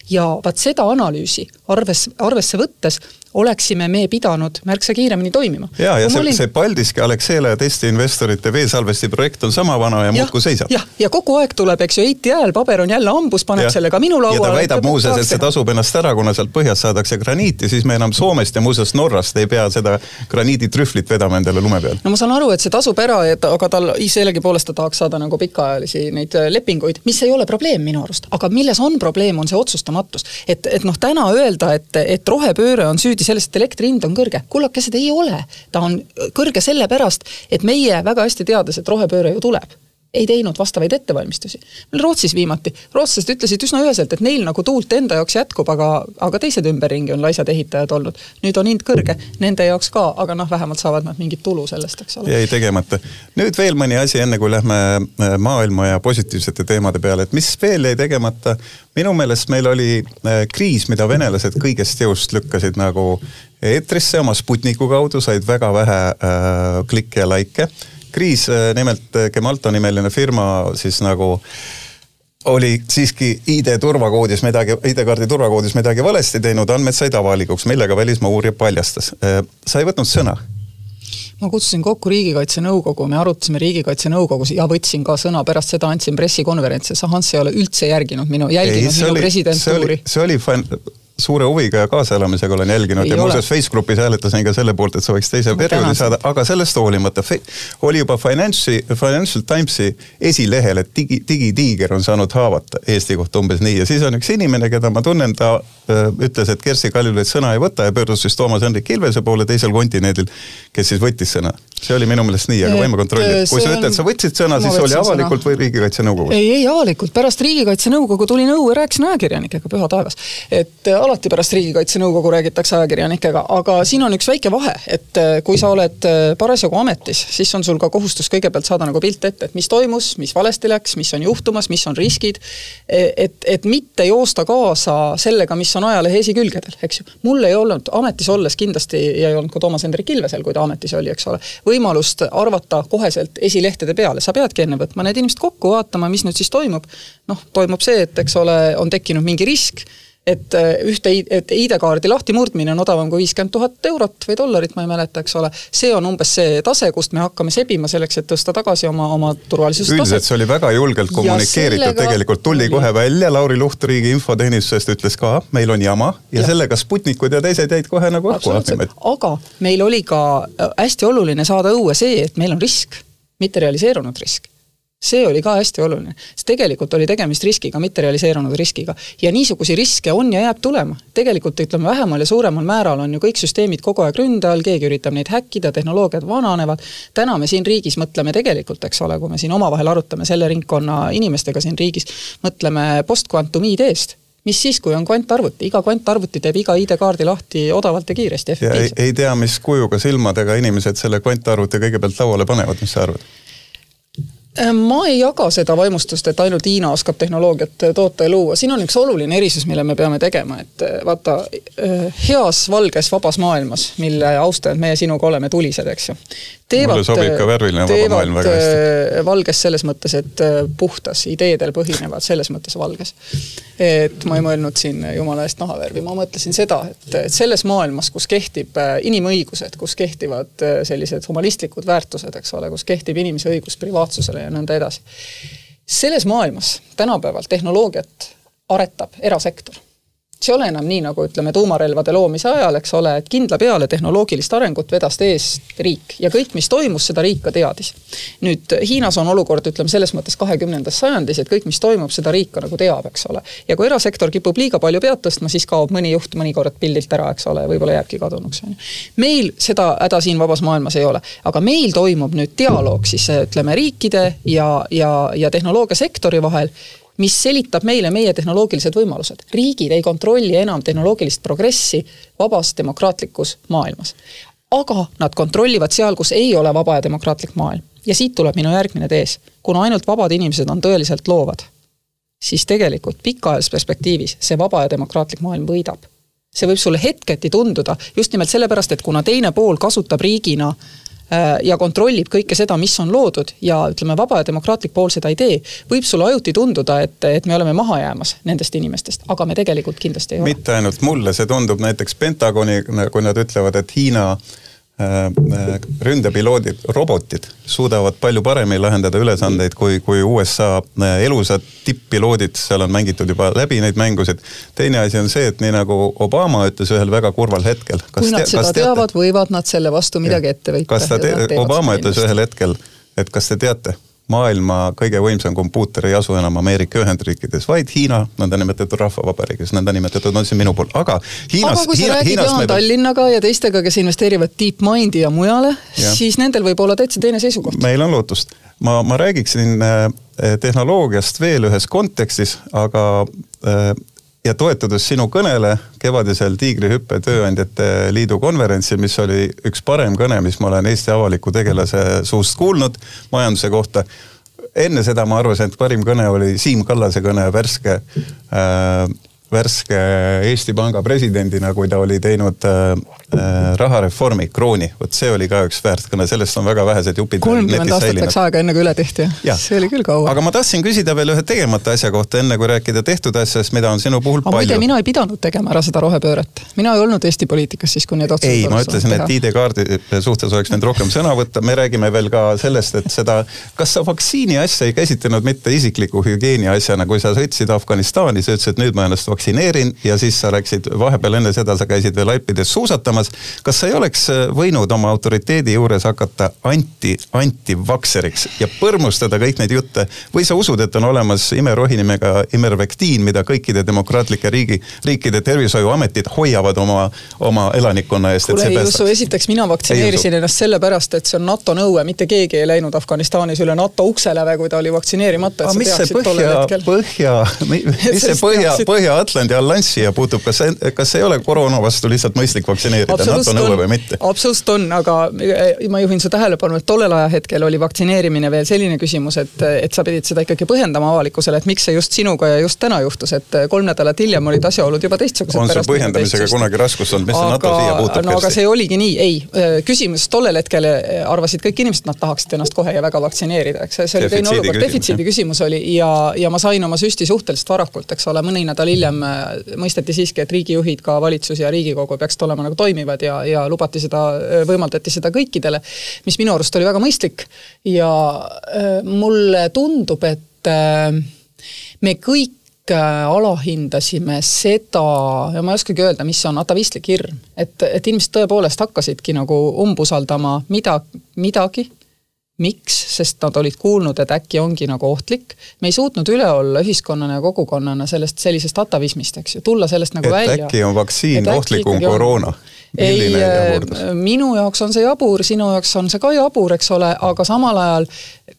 ja vaat seda analüüsi arves, arvesse võttes oleksime me pidanud märksa kiiremini toimima. ja, ja see, olin... see Paldiski, Alexela ja teiste investorite veesalvesti projekt on sama vana ja, ja muudkui seisab. jah, ja kogu aeg tuleb, eks ju, Eiti hääl, paber on jälle hambus, paneb ja. selle ka minu lauale. ja ta väidab muuseas, et see tasub ennast ära, kuna sealt põhjast saadakse graniiti, siis me enam Soomest ja muuseas Norrast ei pea seda graniiditrühvlit vedama endale lume peal. no ma saan aru, et see tasub ära, et aga tal sellegipoolest ta tahaks saada nagu pikaajalisi neid äh, lepinguid, mis ei ole probleem minu arust, aga milles on probleem, on see otsustamatus. et, et noh, täna öelda, et, et rohepööre on süüdi selles, et elektri hind on kõrge, kullakesed, ei ole. ta on kõrge sellepärast, et meie väga hästi teades, et rohepööre ju tuleb ei teinud vastavaid ettevalmistusi. Rootsis viimati, rootslased ütlesid üsna üheselt, et neil nagu tuult enda jaoks jätkub, aga, aga teised ümberringi on laisad ehitajad olnud. nüüd on hind kõrge, nende jaoks ka, aga noh, vähemalt saavad nad mingit tulu sellest, eks ole. jäi tegemata. nüüd veel mõni asi, enne kui lähme äh, maailma ja positiivsete teemade peale, et mis veel jäi tegemata. minu meelest meil oli äh, kriis, mida venelased kõigest jõust lükkasid nagu eetrisse oma Sputniku kaudu, said väga vähe äh, klikke ja likee kriis, äh, nimelt äh, Gemalto nimeline firma siis nagu oli siiski ID turvakoodis midagi, ID-kaardi turvakoodis midagi valesti teinud, andmed said avalikuks, millega välismaa uurija paljastas. Äh, sa ei võtnud sõna ma kutsusin kokku Riigikaitse Nõukogu, me arutasime Riigikaitse Nõukogus ja võtsin ka sõna, pärast seda andsin pressikonverentsi, sa Hans ei ole üldse järginud minu, jälginud ei, minu presidentuuri. see oli, see oli suure huviga ja kaasaelamisega olen jälginud ei ja muuseas Facegrupis hääletasin ka selle poolt, et sa võiks teise perioodi saada, aga sellest hoolimata oli juba Finance'i, Financial Timesi esilehel, et digi, digitiiger on saanud haavata Eesti kohta umbes nii ja siis on üks inimene, keda ma tunnen, ta öö, ütles, et Kersti Kaljulaid sõna ei võta ja pöördus siis Toomas Hendrik Ilvese poole teisel kontinendil, kes siis võttis sõna. see oli minu meelest nii, aga võime kontrollida, kui sa ütled, sa võtsid sõna, siis oli avalikult sõna. või Riigikaitse Nõukogus? ei, ei avalikult, pärast Riigikaitse Nõukogu tuli nõu ja rääkisin ajakirjanikega, püha taevas. et alati pärast Riigikaitse Nõukogu räägitakse ajakirjanikega, aga siin on üks väike vahe, et äh, kui sa oled äh, parasjagu ametis, siis on sul ka kohustus kõigepealt saada nagu pilt ette, et mis toimus, mis valesti läks, mis on juhtumas, mis on riskid, e, et, et mitte joosta kaasa sellega, mis on ajalehe esikülgedel, eks ju. mul ei olnud ametis olles kindlasti, ja ei olnud ka Toomas Hendrik Ilvesel, kui ta ametis oli, eks ole, võimalust arvata koheselt esilehtede peale, sa peadki enne võtma need inimesed kokku, vaatama, mis nüüd siis toimub. noh, toimub see, et eks ole, on tekkinud mingi risk et äh, ühte, et ID-kaardi lahtimurdmine on odavam kui viiskümmend tuhat eurot või dollarit, ma ei mäleta, eks ole. see on umbes see tase, kust me hakkame sebima selleks, et tõsta tagasi oma, oma turvalisuse taset. üldiselt see oli väga julgelt kommunikeeritud, tegelikult tuli kohe välja, Lauri Luht riigi infoteenistusest ütles ka, meil on jama ja, ja. sellega Sputnikud ja teised jäid kohe nagu õhku. aga meil oli ka äh, hästi oluline saada õue see, et meil on risk, mitte realiseerunud risk see oli ka hästi oluline, sest tegelikult oli tegemist riskiga, mitte realiseerunud riskiga. ja niisuguseid riske on ja jääb tulema. tegelikult ütleme, vähemal ja suuremal määral on ju kõik süsteemid kogu aeg ründe all, keegi üritab neid häkkida, tehnoloogiad vananevad, täna me siin riigis mõtleme tegelikult, eks ole, kui me siin omavahel arutame selle ringkonna inimestega siin riigis, mõtleme post-quantum ID-st mis siis, kui on kvantarvuti, iga kvantarvuti teeb iga ID-kaardi lahti odavalt ja kiiresti, efektiivselt. ei tea, mis kujuga silmadega inimesed selle kvantarvuti kõigepealt lauale panevad, mis sa arvad? Äh, ma ei jaga seda vaimustust, et ainult Hiina oskab tehnoloogiat äh, toota ja luua, siin on üks oluline erisus, mille me peame tegema, et äh, vaata, heas valges vabas maailmas, mille austajad meie sinuga oleme, tulised, eks ju. Maailm väga hästi. valges selles mõttes, et puhtas, ideedel põhinevad, selles mõttes valges. et ma ei mõelnud siin jumala eest nahavärvi, ma mõtlesin seda, et selles maailmas, kus kehtib inimõigused, kus kehtivad sellised humanistlikud väärtused, eks ole, kus kehtib inimese õigus privaatsusele ja nõnda edasi. selles maailmas tänapäeval tehnoloogiat aretab erasektor see ei ole enam nii, nagu ütleme, tuumarelvade loomise ajal, eks ole, et kindla peale tehnoloogilist arengut vedas eest riik ja kõik, mis toimus, seda riik ka teadis. nüüd Hiinas on olukord, ütleme selles mõttes kahekümnendas sajandis, et kõik, mis toimub, seda riik ka nagu teab, eks ole. ja kui erasektor kipub liiga palju pead tõstma, siis kaob mõni juht mõnikord pildilt ära, eks ole, võib-olla jääbki kadunuks, on ju. meil seda häda siin vabas maailmas ei ole, aga meil toimub nüüd dialoog siis ütleme riikide ja, ja, ja tehnoloogiasektori vahel mis selitab meile meie tehnoloogilised võimalused. riigid ei kontrolli enam tehnoloogilist progressi vabas demokraatlikus maailmas. aga nad kontrollivad seal, kus ei ole vaba ja demokraatlik maailm. ja siit tuleb minu järgmine tees. kuna ainult vabad inimesed on tõeliselt loovad, siis tegelikult pikaajalises perspektiivis see vaba ja demokraatlik maailm võidab see võib sulle hetketi tunduda just nimelt sellepärast, et kuna teine pool kasutab riigina äh, ja kontrollib kõike seda, mis on loodud ja ütleme, vaba ja demokraatlik pool seda ei tee, võib sulle ajuti tunduda, et, et me oleme maha jäämas nendest inimestest, aga me tegelikult kindlasti ei ole. mitte ainult mulle, see tundub näiteks Pentagoni, kui nad ütlevad, et Hiina äh, Äh, äh, ründepiloodid, robotid suudavad palju paremini lahendada ülesandeid kui, kui USA äh, elusad tipp-piloodid, seal on mängitud juba läbi neid mängusid. teine asi on see, et nii nagu Obama ütles ühel väga kurval hetkel. kui nad te, seda teavad, võivad nad selle vastu midagi ette võita. kas ta te-, Obama ütles ühel hetkel, et kas te teate, maailma kõige võimsam kompuuter ei asu enam Ameerika Ühendriikides, vaid Hiina nõndanimetatud rahvavabariigis, nõndanimetatud on see minu pool, aga Hiinas. aga kui sa Hiina, räägid Hiinas Jaan me... Tallinnaga ja teistega, kes investeerivad DeepMindi ja mujale, siis nendel võib olla täitsa teine seisukoht. meil on lootust. ma, ma räägiksin äh, tehnoloogiast veel ühes kontekstis, aga äh, ja toetudes sinu kõnele kevadisel Tiigrihüppe Tööandjate Liidu konverentsil, mis oli üks parem kõne, mis ma olen Eesti avaliku tegelase suust kuulnud majanduse kohta. enne seda ma arvasin, et parim kõne oli Siim Kallase kõne värske äh, värske Eesti Panga presidendina, kui ta oli teinud äh, äh, rahareformi, krooni, vot see oli ka üks väärt kõne, sellest on väga vähesed jupid. kolmkümmend aastat läks aega, enne kui üle tehti, see oli küll kaua. aga ma tahtsin küsida veel ühe tegemata asja kohta, enne kui rääkida tehtud asjast, mida on sinu puhul aga palju. muide, mina ei pidanud tegema ära seda rohepööret, mina ei olnud Eesti poliitikas siis, kui need otsused ei, ma ütlesin, et ID-kaardi suhtes oleks võinud rohkem sõna võtta, me räägime veel ka sellest, et seda, kas sa vaktsiini asja ei käsitlenud mitte isikliku hügieeni asjana, kui sa sõitsid Afganistani, sa ütlesid, et nüüd ma ennast vaktsineerin ja siis sa läksid, vahepeal enne seda sa käisid veel Alpides suusatamas. kas sa ei oleks võinud oma autoriteedi juures hakata anti, antivakseriks ja põrmustada kõik neid jutte või sa usud, et on olemas imerohi nimega imervektiin, mida kõikide demokraatlike riigi, riikide tervishoiuametid hoiavad oma, oma elanikkonna eest. kuule ei usu, esiteks mina vaktsineerisin ennast sellepärast, et see on NATO nõue, mitte keegi ei läinud Afganistanis üle NATO ukse läve, kui ta oli vaktsineerimata. mis see [LAUGHS] põhja, põhja, mis see põhja, põhja Atlandi alliansi ja puutub, kas see, kas ei ole koroona vastu lihtsalt mõistlik vaktsineerida, NATO nõue või mitte? absoluutselt on, aga ma juhin su tähelepanu, et tollel ajahetkel oli vaktsineerimine veel selline küsimus, et, et sa pidid seda ikkagi põhjendama avalikkusele, et miks see just sinuga ja just täna juhtus, et kolm nädalat hiljem olid asjaolud juba teistsugused. on sul põhjendamisega kunagi raskust olnud, mis see NATO siia puutub? no aga see oligi nii, ei, küsimus tollel hetkel arvasid kõik inimesed, nad tahaksid ennast kohe ja väga vaktsineerida, eks see oli teine olukord, defitsiidi küsimus oli ja, ja ma sain oma süsti suhteliselt varakult, eks ole, mõni nädal hiljem äh, mõisteti siiski, et riigijuhid, ka valitsus ja riigikogu peaksid olema nagu toimivad ja, ja lubati seda, äh, võimaldati seda kõikidele, mis minu arust oli väga mõistlik ja äh, mulle tundub, et me kõik alahindasime seda, ja ma ei oskagi öelda, mis on atavistlik hirm. et, et inimesed tõepoolest hakkasidki nagu umbusaldama mida, midagi miks, sest nad olid kuulnud, et äkki ongi nagu ohtlik. me ei suutnud üle olla ühiskonnana ja kogukonnana sellest sellisest atavismist, eks ju, tulla sellest nagu et välja. äkki on vaktsiin ohtlikum koroona? Ei, äh, minu jaoks on see jabur, sinu jaoks on see ka jabur, eks ole, aga samal ajal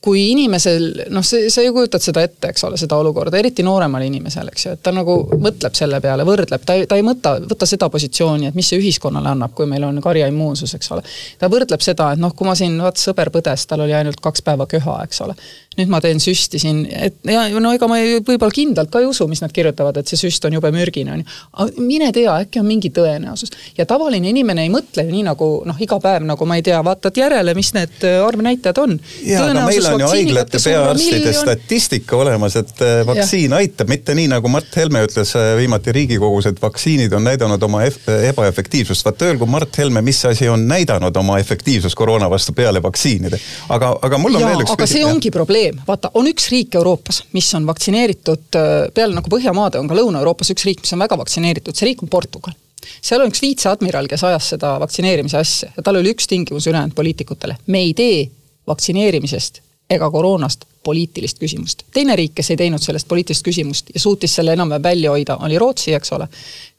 kui inimesel, noh, see, sa ju kujutad seda ette, eks ole, seda olukorda, eriti nooremal inimesel, eks ju, et ta nagu mõtleb selle peale, võrdleb, ta ei, ta ei mõtle, võta seda positsiooni, et mis see ühiskonnale annab, kui meil on karjaimmuunsus, eks ole. ta võrdleb seda, et noh, kui ma siin, vaat sõber põdes, tal oli ainult kaks päeva köha, eks ole nüüd ma teen süsti siin, et ja no ega ma võib-olla kindlalt ka ei usu, mis nad kirjutavad, et see süst on jube mürgine, on ju. aga mine tea, äkki on mingi tõenäosus. ja tavaline inimene ei mõtle ju nii nagu noh, iga päev nagu ma ei tea, vaatad järele, mis need äh, arvnäitajad on. jaa, aga meil on ju haiglate peaarstide statistika olemas, et äh, vaktsiin ja. aitab, mitte nii, nagu Mart Helme ütles äh, viimati Riigikogus, et vaktsiinid on näidanud oma ebaefektiivsust. vaat öelgu Mart Helme, mis asi on näidanud oma efektiivsust koroona vastu peale vaktsiinide. aga, aga mul on ja, veel üks aga see ongi probleem probleem, vaata, on üks riik Euroopas, mis on vaktsineeritud, äh, peale nagu Põhjamaade on ka Lõuna-Euroopas üks riik, mis on väga vaktsineeritud, see riik on Portugal. seal on üks viitseadmiral, kes ajas seda vaktsineerimise asja ja tal oli üks tingimus ülejäänud poliitikutele, me ei tee vaktsineerimisest ega koroonast poliitilist küsimust. teine riik, kes ei teinud sellest poliitilist küsimust ja suutis selle enam-vähem välja hoida, oli Rootsi, eks ole.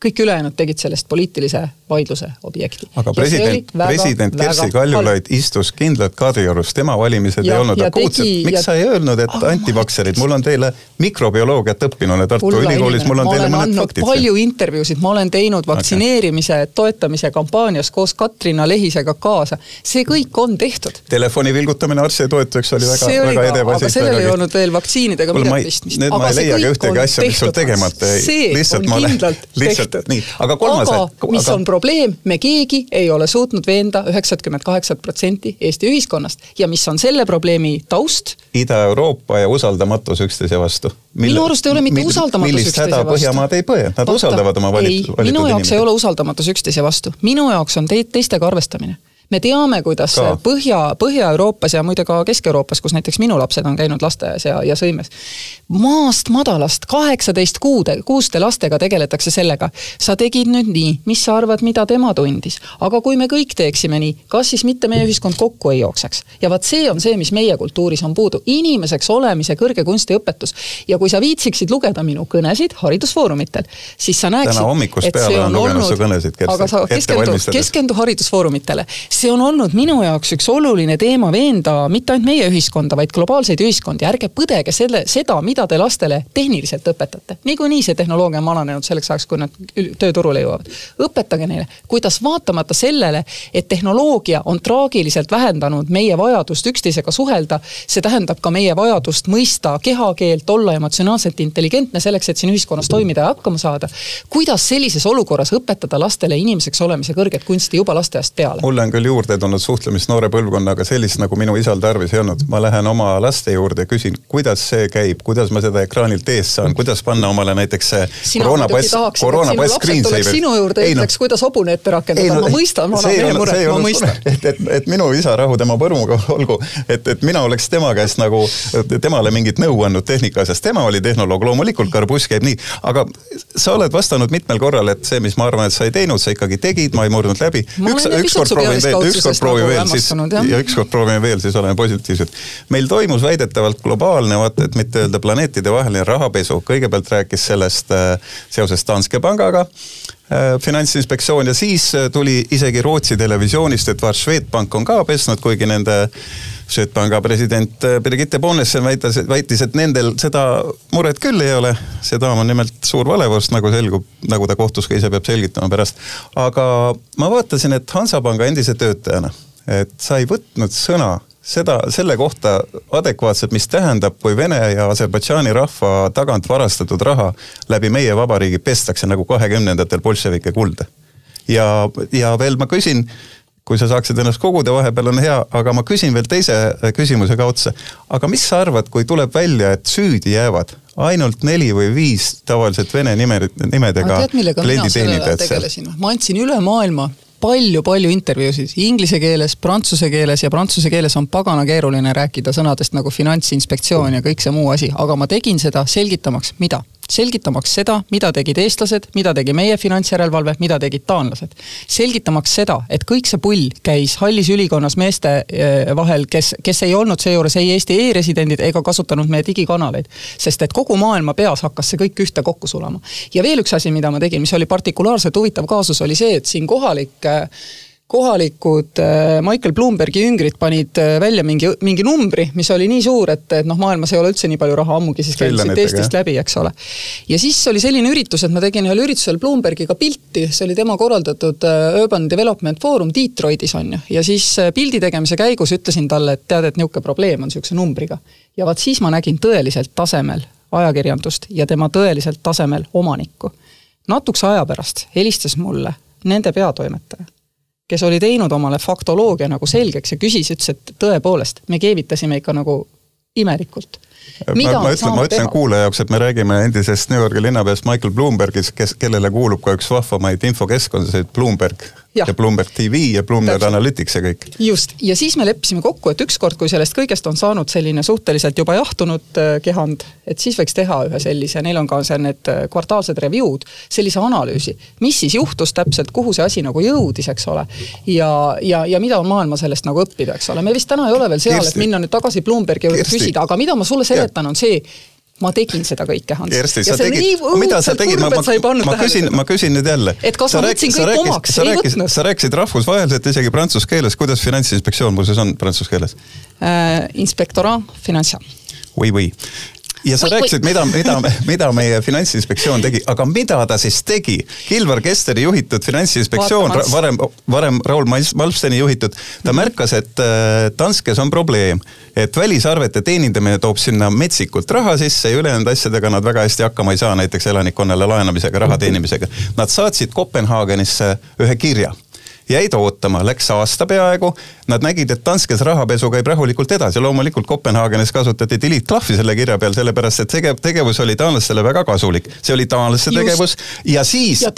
kõik ülejäänud tegid sellest poliitilise vaidluse objekti. aga president, president Kersti Kaljulaid istus kindlalt Kadriorus, tema valimised ja, ei olnud akuutsed. miks ja... sa ei öelnud, et oh, antivakserid, mul on teile mikrobioloogiat õppinuna Tartu Ülikoolis, mul on teile mõned faktid. palju intervjuusid, ma olen teinud vaktsineerimise okay. toetamise kampaanias koos Katrina Lehisega kaasa. see kõik on tehtud. Telefoni vilgutamine arstide toetuseks oli väga, väga edev asi sellel ei olnud veel vaktsiinidega midagi pistmist. Nüüd ma ei leia ka ühtegi asja, mis sul tegemata jäi. see on kindlalt tehtud. nii, aga kolmas aga mis aga... on probleem, me keegi ei ole suutnud veenda üheksakümmend kaheksat protsenti Eesti ühiskonnast ja mis on selle probleemi taust? Ida-Euroopa ja usaldamatus üksteise vastu. minu arust ei ole mitte usaldamatus üksteise vastu. Põhjamaad ei põe, nad Oota, usaldavad oma valitud inimesi. minu jaoks ei ole usaldamatus üksteise vastu, minu jaoks on teid teistega arvestamine me teame, kuidas ka. Põhja, Põhja-Euroopas ja muide ka Kesk-Euroopas, kus näiteks minu lapsed on käinud lasteaias ja, ja sõimes. maast madalast kaheksateist kuude, kuuste lastega tegeletakse sellega. sa tegid nüüd nii, mis sa arvad, mida tema tundis. aga kui me kõik teeksime nii, kas siis mitte meie ühiskond kokku ei jookseks? ja vaat see on see, mis meie kultuuris on puudu, inimeseks olemise kõrge kunstiõpetus. ja kui sa viitsiksid lugeda minu kõnesid haridusfoorumitel, siis sa näeksid, olen lugenud su kõnesid, aga sa keskendu, keskendu haridusfoorumitele see on olnud minu jaoks üks oluline teema veenda mitte ainult meie ühiskonda, vaid globaalseid ühiskondi, ärge põdege selle, seda, mida te lastele tehniliselt õpetate. niikuinii see tehnoloogia on vananenud selleks ajaks, kui nad tööturule jõuavad. õpetage neile, kuidas vaatamata sellele, et tehnoloogia on traagiliselt vähendanud meie vajadust üksteisega suhelda, see tähendab ka meie vajadust mõista kehakeelt, olla emotsionaalselt intelligentne selleks, et siin ühiskonnas toimida ja hakkama saada. kuidas sellises olukorras õpetada lastele inimeseks olemise kõrget kunsti juba lasteaiast peale? mulle on küll juurde tulnud suhtlemist noore põlvkonnaga, sellist nagu minu isal tarvis ei olnud. ma lähen oma laste juurde ja küsin, kuidas see käib, kuidas ma seda ekraanilt ees saan, kuidas panna omale näiteks see koroonapass, koroonapass screensaver. sinu juurde ja ütleks no,, kuidas hobune ette rakendada, no, ma mõistan vana mehe muret, ma mõistan. et, et, et minu isa rahu tema põrmuga [LAUGHS] olgu, et, et mina oleks tema käest nagu temale mingit nõu andnud tehnika asjast, tema oli tehnoloog, loomulikult Karbuss käib nii, aga sa oled vastanud mitmel korral, et see, mis ma arvan, et sa ei teinud, sa ikkagi tegid, ma ei murdnud läbi. üks, ükskord proovin veel, ükskord proovime veel, siis ja ükskord proovime veel, siis oleme positiivsed. meil toimus väidetavalt globaalne, vaata et mitte öelda planeetidevaheline rahapesu, kõigepealt rääkis sellest äh, seoses Danske pangaga finantsinspektsioon ja siis äh, tuli isegi Rootsi televisioonist, et Swedbank on ka pesnud, kuigi nende Swedbanka president äh, Birgitte Bonnesen väitas, väitis, et nendel seda muret küll ei ole. see daam on nimelt suur valevorst, nagu selgub, nagu ta kohtus ka ise peab selgitama pärast. aga ma vaatasin, et Hansapanga endise töötajana, et sa ei võtnud sõna seda, selle kohta adekvaatselt, mis tähendab, kui Vene ja Aserbaidžaani rahva tagant varastatud raha läbi meie vabariigi pestakse nagu kahekümnendatel bolševike kulda. ja, ja veel ma küsin kui sa saaksid ennast koguda, vahepeal on hea, aga ma küsin veel teise küsimuse ka otsa. aga mis sa arvad, kui tuleb välja, et süüdi jäävad ainult neli või viis tavaliselt vene nime, nimedega klienditeenindajat seal? ma andsin üle maailma palju-palju intervjuusid inglise keeles, prantsuse keeles ja prantsuse keeles on pagana keeruline rääkida sõnadest nagu finantsinspektsioon ja kõik see muu asi, aga ma tegin seda selgitamaks, mida selgitamaks seda, mida tegid eestlased, mida tegi meie finantsjärelevalve, mida tegid taanlased. selgitamaks seda, et kõik see pull käis hallis ülikonnas meeste eh, vahel, kes, kes ei olnud seejuures ei Eesti e-residendid ega kasutanud meie digikanaleid. sest et kogu maailma peas hakkas see kõik ühte kokku sulama. ja veel üks asi, mida ma tegin, mis oli partikulaarselt huvitav kaasus, oli see, et siin kohalik äh, kohalikud äh, Michael Bloombergi jüngrid panid äh, välja mingi, mingi numbri, mis oli nii suur, et, et noh, maailmas ei ole üldse nii palju raha, ammugi siis käinud siit Eestist läbi, eks ole. ja siis oli selline üritus, et ma tegin ühel üritusel Bloombergiga pilti, see oli tema korraldatud äh, Urban Development Forum Detroitis on ju, ja siis pildi tegemise käigus ütlesin talle, et tead, et niisugune probleem on niisuguse numbriga. ja vaat siis ma nägin tõeliselt tasemel ajakirjandust ja tema tõeliselt tasemel omanikku. natukese aja pärast helistas mulle nende peatoimetaja kes oli teinud omale faktoloogia nagu selgeks ja küsis, ütles, et tõepoolest, me keevitasime ikka nagu imelikult. ma, ma ütlen, ma ütlen kuulaja jaoks, et me räägime endisest New Yorgi linnapeast Michael Bloombergist, kes, kellele kuulub ka üks vahvamaid infokeskkondasid, Bloomberg ja, ja Bloomberg TV ja Bloomberg Täpselt. Analytics ja kõik. just, ja siis me leppisime kokku, et ükskord, kui sellest kõigest on saanud selline suhteliselt juba jahtunud äh, kehand, et siis võiks teha ühe sellise, neil on ka seal need äh, kvartaalsed review'd, sellise analüüsi, mis siis juhtus täpselt, kuhu see asi nagu jõudis, eks ole. ja, ja, ja mida on maailma sellest nagu õppida, eks ole, me vist täna ei ole veel seal, et minna nüüd tagasi Bloombergi juurde küsida, aga mida ma sulle seletan, on see, ma tegin seda kõike, Hans. Kersti, sa tegid, mida sa tegid, ma, ma, ma küsin, ma küsin nüüd jälle. et kas sa ma võtsin kõik omaks, ei võtnud. sa rääkisid rahvusvaheliselt isegi prantsuse keeles, kuidas finantsinspektsioon muuseas on prantsuse keeles äh,? Inspektora financial. või, või ja sa rääkisid, mida, mida, [LAUGHS] mida meie Finantsinspektsioon tegi, aga mida ta siis tegi? Kilvar Kesteri juhitud Finantsinspektsioon, varem, varem Raul Malmsteni juhitud, ta mhm. märkas, et äh, Danskes on probleem, et välisarvete teenindamine toob sinna metsikult raha sisse ja ülejäänud asjadega nad väga hästi hakkama ei saa, näiteks elanikkonnale laenamisega, raha teenimisega. Nad saatsid Kopenhaagenisse ühe kirja jäid ootama, läks aasta peaaegu. Nad nägid, et Danskes rahapesu käib rahulikult edasi, loomulikult Kopenhaagenis kasutati delete klahvi selle kirja peal, sellepärast et tegev, tegevus oli taanlastele väga kasulik. see oli taanlaste tegevus ja siis. ja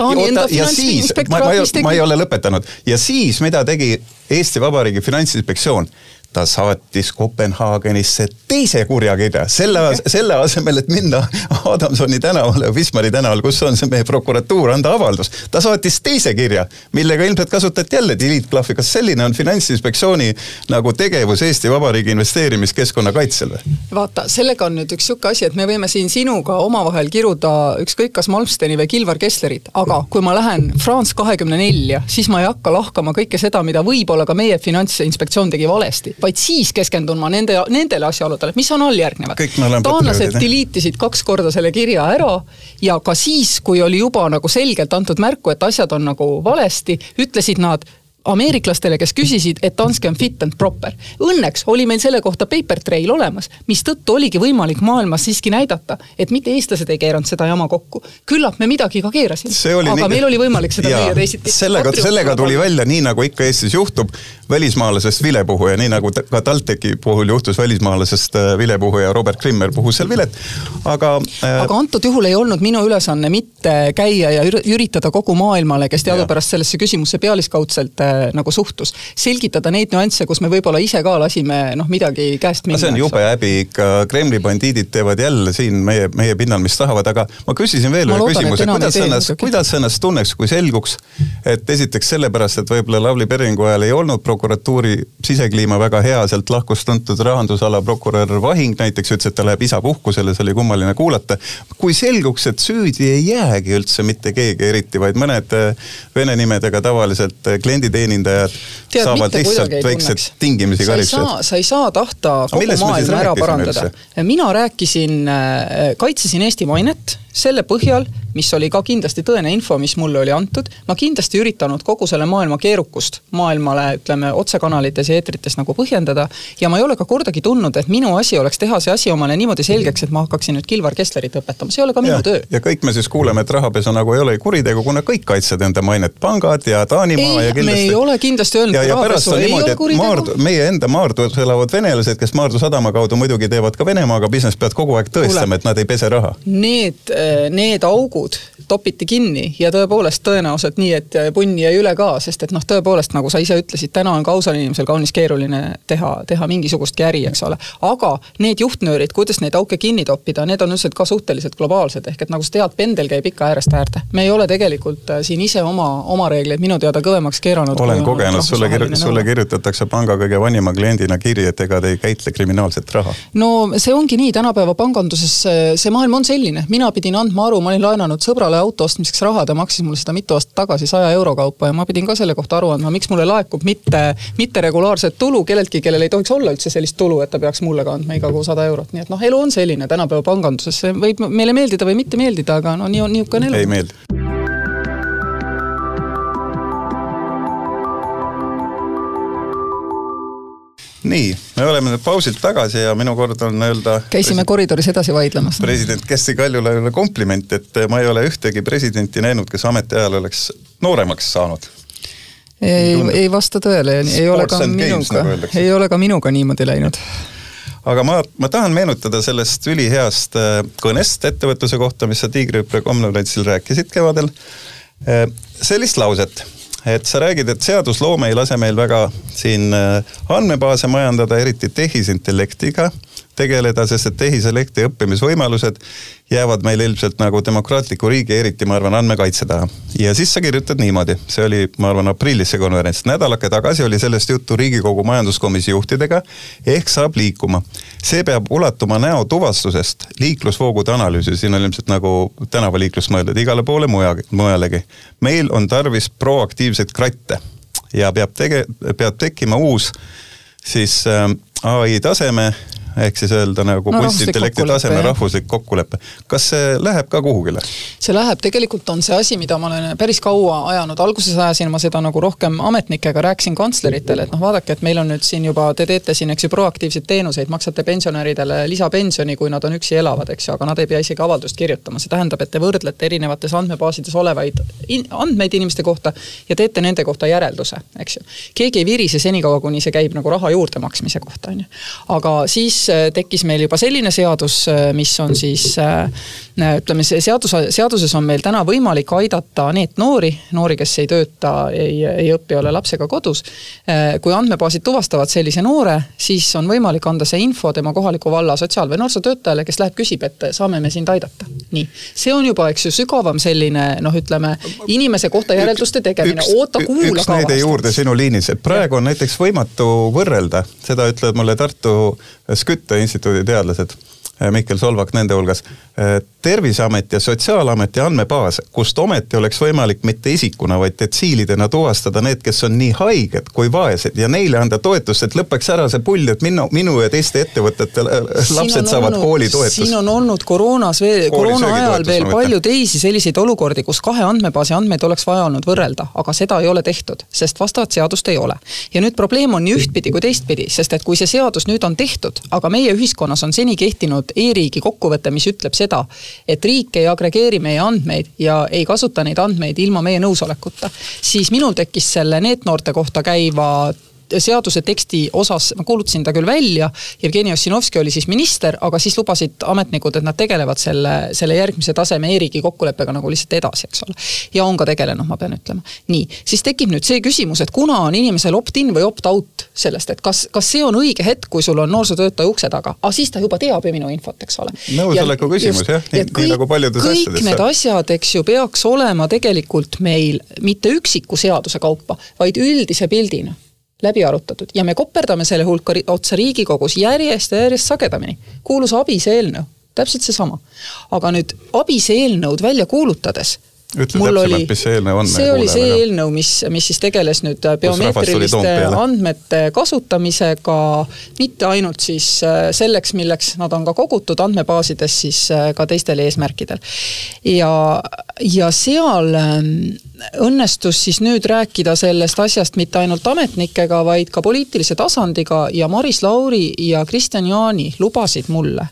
finantsinspektoraat, mis tegi. ma ei ole lõpetanud ja siis, mida tegi Eesti Vabariigi Finantsinspektsioon ta saatis Kopenhaagenisse teise kurjakirja, selle, selle asemel, et minna Adamsoni tänavale, Wismari tänaval, kus on see meie prokuratuur, anda avaldus. ta saatis teise kirja, millega ilmselt kasutati jälle delete klahvi. kas selline on Finantsinspektsiooni nagu tegevus Eesti Vabariigi investeerimiskeskkonna kaitsel või? vaata, sellega on nüüd üks niisugune asi, et me võime siin sinuga omavahel kiruda ükskõik kas Malmsteni või Kilvar Kesslerit, aga kui ma lähen France kahekümne nelja, siis ma ei hakka lahkama kõike seda, mida võib-olla ka meie Finantsinspektsioon tegi valesti vaid siis keskendun ma nende, nendele asjaoludele, mis on alljärgnevad. taanlased delete isid kaks korda selle kirja ära ja ka siis, kui oli juba nagu selgelt antud märku, et asjad on nagu valesti, ütlesid nad ameeriklastele, kes küsisid, et Danske on fit and proper. Õnneks oli meil selle kohta paper trail olemas, mistõttu oligi võimalik maailmas siiski näidata, et mitte eestlased ei keeranud seda jama kokku. küllap me midagi ka keerasime, aga nii... meil oli võimalik seda müüa teisiti. sellega, sellega tuli välja, nii nagu ikka Eestis juhtub, välismaalasest vilepuhuja, nii nagu ka TalTechi puhul juhtus välismaalasest äh, vilepuhuja Robert Krimmer puhus seal vilet, aga äh.... aga antud juhul ei olnud minu ülesanne mitte käia ja üritada kogu maailmale, kes teadupärast sellesse küsimusse pealiskaudselt äh, nagu suhtus. selgitada neid nüansse, kus me võib-olla ise ka lasime noh, midagi käest minna. see on jube häbi, ikka Kremli bandiidid teevad jälle siin meie, meie pinnal, mis tahavad, aga ma küsisin veel ühe küsimuse, kuidas ennast, kuidas ennast tunneks, kui selguks, et esiteks sellepärast, et võib-olla Lavly Perringu ajal ei olnud prokuratuuri sisekliima väga hea, sealt lahkus tuntud rahandusala prokurör Vahing näiteks, ütles, et ta läheb isapuhkusele, see oli kummaline kuulata. kui selguks, et süüdi ei jäägi üldse mitte keegi eriti, vaid mõned vene nimedega tavaliselt kliendid teenindajad Tead, saavad lihtsalt ei väikseid tingimisi karistused saa, sa ei saa tahta kogu maailma ära parandada. mina rääkisin, kaitsesin Eesti mainet selle põhjal, mis oli ka kindlasti tõene info, mis mulle oli antud, ma kindlasti üritanud kogu selle maailma keerukust maailmale, ütleme, otsekanalites ja eetrites nagu põhjendada. Ja ma ei ole ka kordagi tundnud, et minu asi oleks teha see asi omale niimoodi selgeks, et ma hakkaksin nüüd Kilvar Kesslerit õpetama, see ei ole ka minu ja, töö. ja kõik me siis kuuleme, et rahapesu nagu ei ole kuritegu, kuna kõik kaitsevad enda mainet, pangad ja Taanimaa ja ei, me kindlasti ei ole kindlasti öelnud, ja, et ja rahapesu ei niimoodi, ole kuritegu Maardu, meie enda Maardus elavad venelased, kes Maardu sadama kaudu muidugi teevad ka Venemaaga business, peavad kogu aeg tõestama, et nad ei pese raha. Need, need augud topiti kinni ja tõepoolest tõenäoliselt nii, et punni jäi üle ka, sest et noh, tõepoolest nagu sa ise ütlesid, täna on ka ausal inimesel kaunis keeruline teha, teha mingisugustki äri, eks ole. aga need juhtnöörid, kuidas neid auke kinni toppida, need on üldiselt ka suhteliselt globaalsed, ehk et nagu sa tead, pendel käib ikka äärest äärde. me ei ole tegelikult äh, siin ise oma, oma reegleid minu teada kõvemaks keeranud. olen kogenud, sulle kir-, sulle kirjutatakse panga kõige vanima kliendina kiri, et ega te ei käitle kriminaalset raha. no see ongi nii, tänapäeva panganduses see- see maailm on selline, mina pidin andma aru, ma olin laenanud sõbrale auto ostmiseks raha, ta maksis mulle seda mitu aastat tagasi saja euro kaupa ja ma pidin ka selle kohta aru andma, miks mulle laekub mitte, mitte regulaarset tulu kelleltki, kellel ei tohiks olla üldse sellist tulu, et ta peaks mulle ka andma iga kuu sada eurot, nii et noh, elu on selline tänapäeva panganduses, see võib meile meeldida või mitte meeldida, aga no nii on, niisugune elu. ei meeldi. nii, me oleme nüüd pausilt tagasi ja minu kord on öelda käisime koridoris edasi vaidlemas. president Kersti Kaljulaiule kompliment, et ma ei ole ühtegi presidenti näinud, kes ametiajal oleks nooremaks saanud. ei, ei vasta tõele, ei ole ka minuga nagu ei ole ka minuga niimoodi läinud aga ma, ma tahan meenutada sellest üliheast äh, kõnest ettevõtluse kohta, mis sa Tiigrihüppe konverentsil rääkisid kevadel. sellist lauset, et sa räägid, et seadusloome ei lase meil väga siin äh, andmebaase majandada, eriti tehisintellektiga tegeleda, sest et tehisintellekti õppimisvõimalused jäävad meil ilmselt nagu demokraatliku riigi, eriti ma arvan, andmekaitse taha. ja siis sa kirjutad niimoodi, see oli, ma arvan, aprillis see konverents, nädalake tagasi oli sellest juttu Riigikogu majanduskomisjoni juhtidega ehk saab liikuma. see peab ulatuma näotuvastusest liiklusvoogude analüüsi, siin on ilmselt nagu tänavaliiklust mõeldud igale poole muja, mujalegi. meil on tarvis proaktiivseid kratte ja peab tege-, peab tekkima uus siis äh, ai taseme ehk siis öelda nagu No kunstintellekti taseme rahvuslik kokkulepe. kas see läheb ka kuhugile? see läheb, tegelikult on see asi, mida ma olen päris kaua ajanud, alguses ajasin ma seda nagu rohkem ametnikega, rääkisin kantsleritele, et noh, vaadake, et meil on nüüd siin juba, te teete siin, eks ju, proaktiivseid teenuseid, maksate pensionäridele lisapensioni, kui nad on üksi elavad, eks ju, aga nad ei pea isegi avaldust kirjutama, see tähendab, et te võrdlete erinevates andmebaasides olevaid in andmeid inimeste kohta ja teete nende kohta järelduse, eks ju. keegi ei virise senikaua, kuni see käib nagu raha juurdemaksmise kohta, on ju. aga siis äh, tekkis meil juba selline seadus, mis on siis äh, ütleme, see seadus, seaduses on meil täna võimalik aidata NEET-noori, noori, kes ei tööta, ei, ei õpi, ei ole lapsega kodus. kui andmebaasid tuvastavad sellise noore, siis on võimalik anda see info tema kohaliku valla sotsiaal- või noorsootöötajale, kes läheb, küsib, et saame me sind aidata. nii, see on juba, eks ju, sügavam selline noh, ütleme inimese kohta järelduste tegemine, oota, kuula üks näide juurde sinu liinis, et praegu on näiteks võimatu võrrelda, seda ütlevad mulle Tartu Skytte instituudi teadlased, Mihkel Solvak nende hulgas, terviseameti ja Sotsiaalameti andmebaas, kust ometi oleks võimalik mitte isikuna, vaid detsiilidena tuvastada need, kes on nii haiged kui vaesed ja neile anda toetust, et lõpeks ära see pull, et minu, minu ja teiste ettevõtete lapsed saavad koolitoetust. siin on olnud koroonas veel, koroona ajal veel palju teisi selliseid olukordi, kus kahe andmebaasi andmeid oleks vaja olnud võrrelda, aga seda ei ole tehtud, sest vastavat seadust ei ole. ja nüüd probleem on nii ühtpidi kui teistpidi, sest et kui see seadus nüüd on tehtud, aga meie ühiskonnas on seni kehtinud e-riigi kokkuvõte, mis ütleb seda, et riik ei agregeeri meie andmeid ja ei kasuta neid andmeid ilma meie nõusolekuta, siis minul tekkis selle NEET-noorte kohta käiva seaduse teksti osas ma kuulutasin ta küll välja, Jevgeni Ossinovski oli siis minister, aga siis lubasid ametnikud, et nad tegelevad selle, selle järgmise taseme e-riigi kokkuleppega nagu lihtsalt edasi, eks ole. ja on ka tegelenud, ma pean ütlema. nii, siis tekib nüüd see küsimus, et kuna on inimesel opt-in või opt-out sellest, et kas, kas see on õige hetk, kui sul on noorsootöötaja ukse taga, aga siis ta juba teab ju minu infot, eks ole. Nõusoleku küsimus, jah, nii- nii nagu paljudes kõik asjades. need asjad, eks ju, peaks olema tegelikult meil mitte üksiku seaduse kaupa, vaid üldise pildina läbi arutatud ja me koperdame selle hulka otsa Riigikogus järjest ja järjest sagedamini. kuulus ABIS eelnõu, täpselt seesama. aga nüüd ABIS eelnõud välja kuulutades ütle täpsemalt, mis see eelnõu on. see oli see aga... eelnõu, mis, mis siis tegeles nüüd biomeetriliste andmete kasutamisega mitte ainult siis äh, selleks, milleks nad on ka kogutud andmebaasides, siis äh, ka teistel eesmärkidel. ja, ja seal ähm, õnnestus siis nüüd rääkida sellest asjast mitte ainult ametnikega, vaid ka poliitilise tasandiga ja Maris Lauri ja Kristjan Jaani lubasid mulle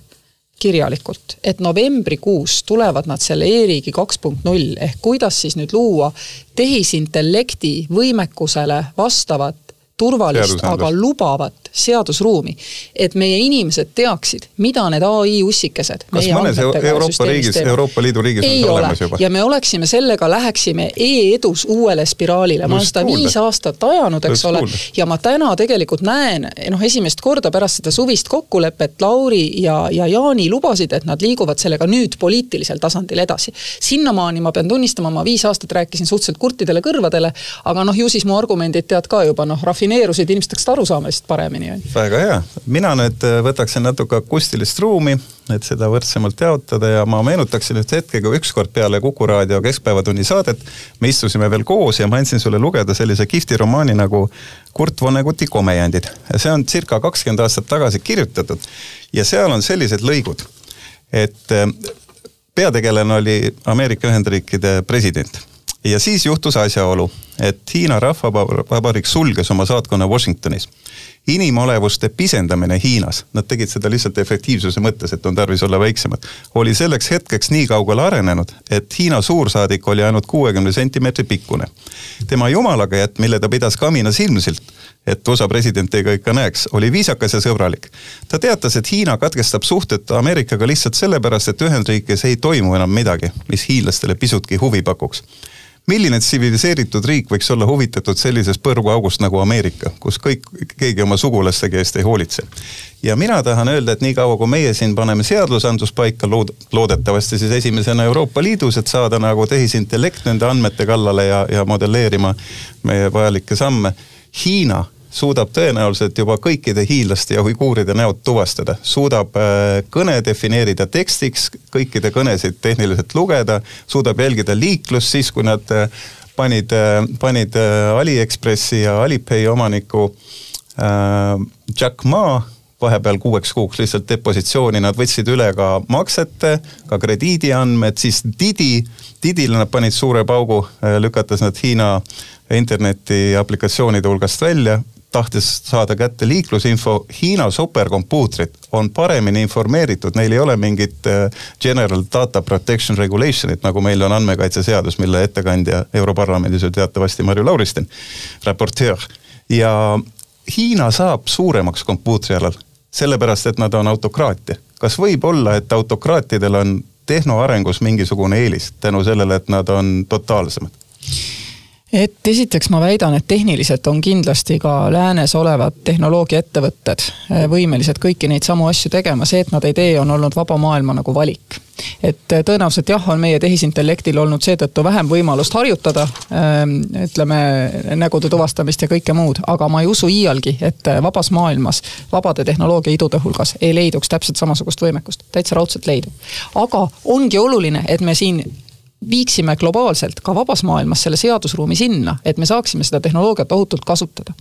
kirjalikult, et novembrikuus tulevad nad selle e-riigi kaks punkt null ehk kuidas siis nüüd luua tehisintellekti võimekusele vastavat turvalist, aga lubavat seadusruumi. et meie inimesed teaksid, mida need ai ussikesed kas mõnes Euroopa riigis, Euroopa Liidu riigis on see olemas juba? ja me oleksime sellega, läheksime e-edus uuele spiraalile, ma olen seda viis aastat ajanud, eks ole, ja ma täna tegelikult näen, noh, esimest korda pärast seda suvist kokkulepet Lauri ja, ja Jaani lubasid, et nad liiguvad sellega nüüd poliitilisel tasandil edasi. sinnamaani ma pean tunnistama, ma viis aastat rääkisin suhteliselt kurtidele kõrvadele, aga noh, ju siis mu argumendid tead ka juba noh, rafineerusid, inimesed hakkasid aru saama sellest paremini. väga hea, mina nüüd äh, võtaksin natuke akustilist ruumi, et seda võrdsemalt jaotada ja ma meenutaksin ühte hetke, kui ükskord peale Kuku raadio Keskpäevatunni saadet me istusime veel koos ja ma andsin sulle lugeda sellise kihvti romaani nagu Kurt Vonneguti Komejandid. ja see on circa kakskümmend aastat tagasi kirjutatud ja seal on sellised lõigud, et äh, peategelane oli Ameerika Ühendriikide president ja siis juhtus asjaolu, et Hiina Rahvavabariik sulges oma saatkonna Washingtonis. inimolevuste pisendamine Hiinas, nad tegid seda lihtsalt efektiivsuse mõttes, et on tarvis olla väiksemad, oli selleks hetkeks nii kaugele arenenud, et Hiina suursaadik oli ainult kuuekümne sentimeetri pikkune. tema jumalakätt, mille ta pidas kamina silmsilt, et USA president ei ka ikka näeks, oli viisakas ja sõbralik. ta teatas, et Hiina katkestab suhted Ameerikaga lihtsalt sellepärast, et Ühendriikides ei toimu enam midagi, mis hiinlastele pisutki huvi pakuks milline tsiviliseeritud riik võiks olla huvitatud sellisest põrguaugust nagu Ameerika, kus kõik, keegi oma sugulastega eest ei hoolitse. ja mina tahan öelda, et niikaua kui meie siin paneme seadusandlust paika, lood-, loodetavasti siis esimesena Euroopa Liidus, et saada nagu tehisintellekt nende andmete kallale ja, ja modelleerima meie vajalikke samme. Hiina suudab tõenäoliselt juba kõikide hiidlaste ja uiguuride näod tuvastada, suudab äh, kõne defineerida tekstiks, kõikide kõnesid tehniliselt lugeda, suudab jälgida liiklust siis, kui nad äh, panid, äh, panid Aliekspressi ja Alipay omaniku äh, Jack Ma vahepeal kuueks kuuks lihtsalt depositsiooni, nad võtsid üle ka maksete, ka krediidiandmed, siis Didi, Didile nad panid suure paugu, lükates nad Hiina interneti aplikatsioonide hulgast välja tahtes saada kätte liiklusinfo, Hiina superkompuutrid on paremini informeeritud, neil ei ole mingit äh, General Data Protection Regulation'it, nagu meil on andmekaitseseadus, mille ettekandja Europarlamendis ju teatavasti Marju Lauristin, raportöör. ja Hiina saab suuremaks kompuutrialal, sellepärast et nad on autokraatia. kas võib olla, et autokraatidel on tehnoarengus mingisugune eelis tänu sellele, et nad on totaalsemad? Et esiteks ma väidan, et tehniliselt on kindlasti ka läänes olevad tehnoloogiaettevõtted eh, võimelised kõiki neid samu asju tegema, see, et nad ei tee, on olnud vaba maailma nagu valik. et eh, tõenäoliselt jah, on meie tehisintellektil olnud seetõttu vähem võimalust harjutada ehm, ütleme, nägude tuvastamist ja kõike muud, aga ma ei usu iialgi, et eh, vabas maailmas, vabade tehnoloogiaidude hulgas ei leiduks täpselt samasugust võimekust, täitsa raudselt leidub. aga ongi oluline, et me siin viiksime globaalselt ka vabas maailmas selle seadusruumi sinna, et me saaksime seda tehnoloogiat ohutult kasutada.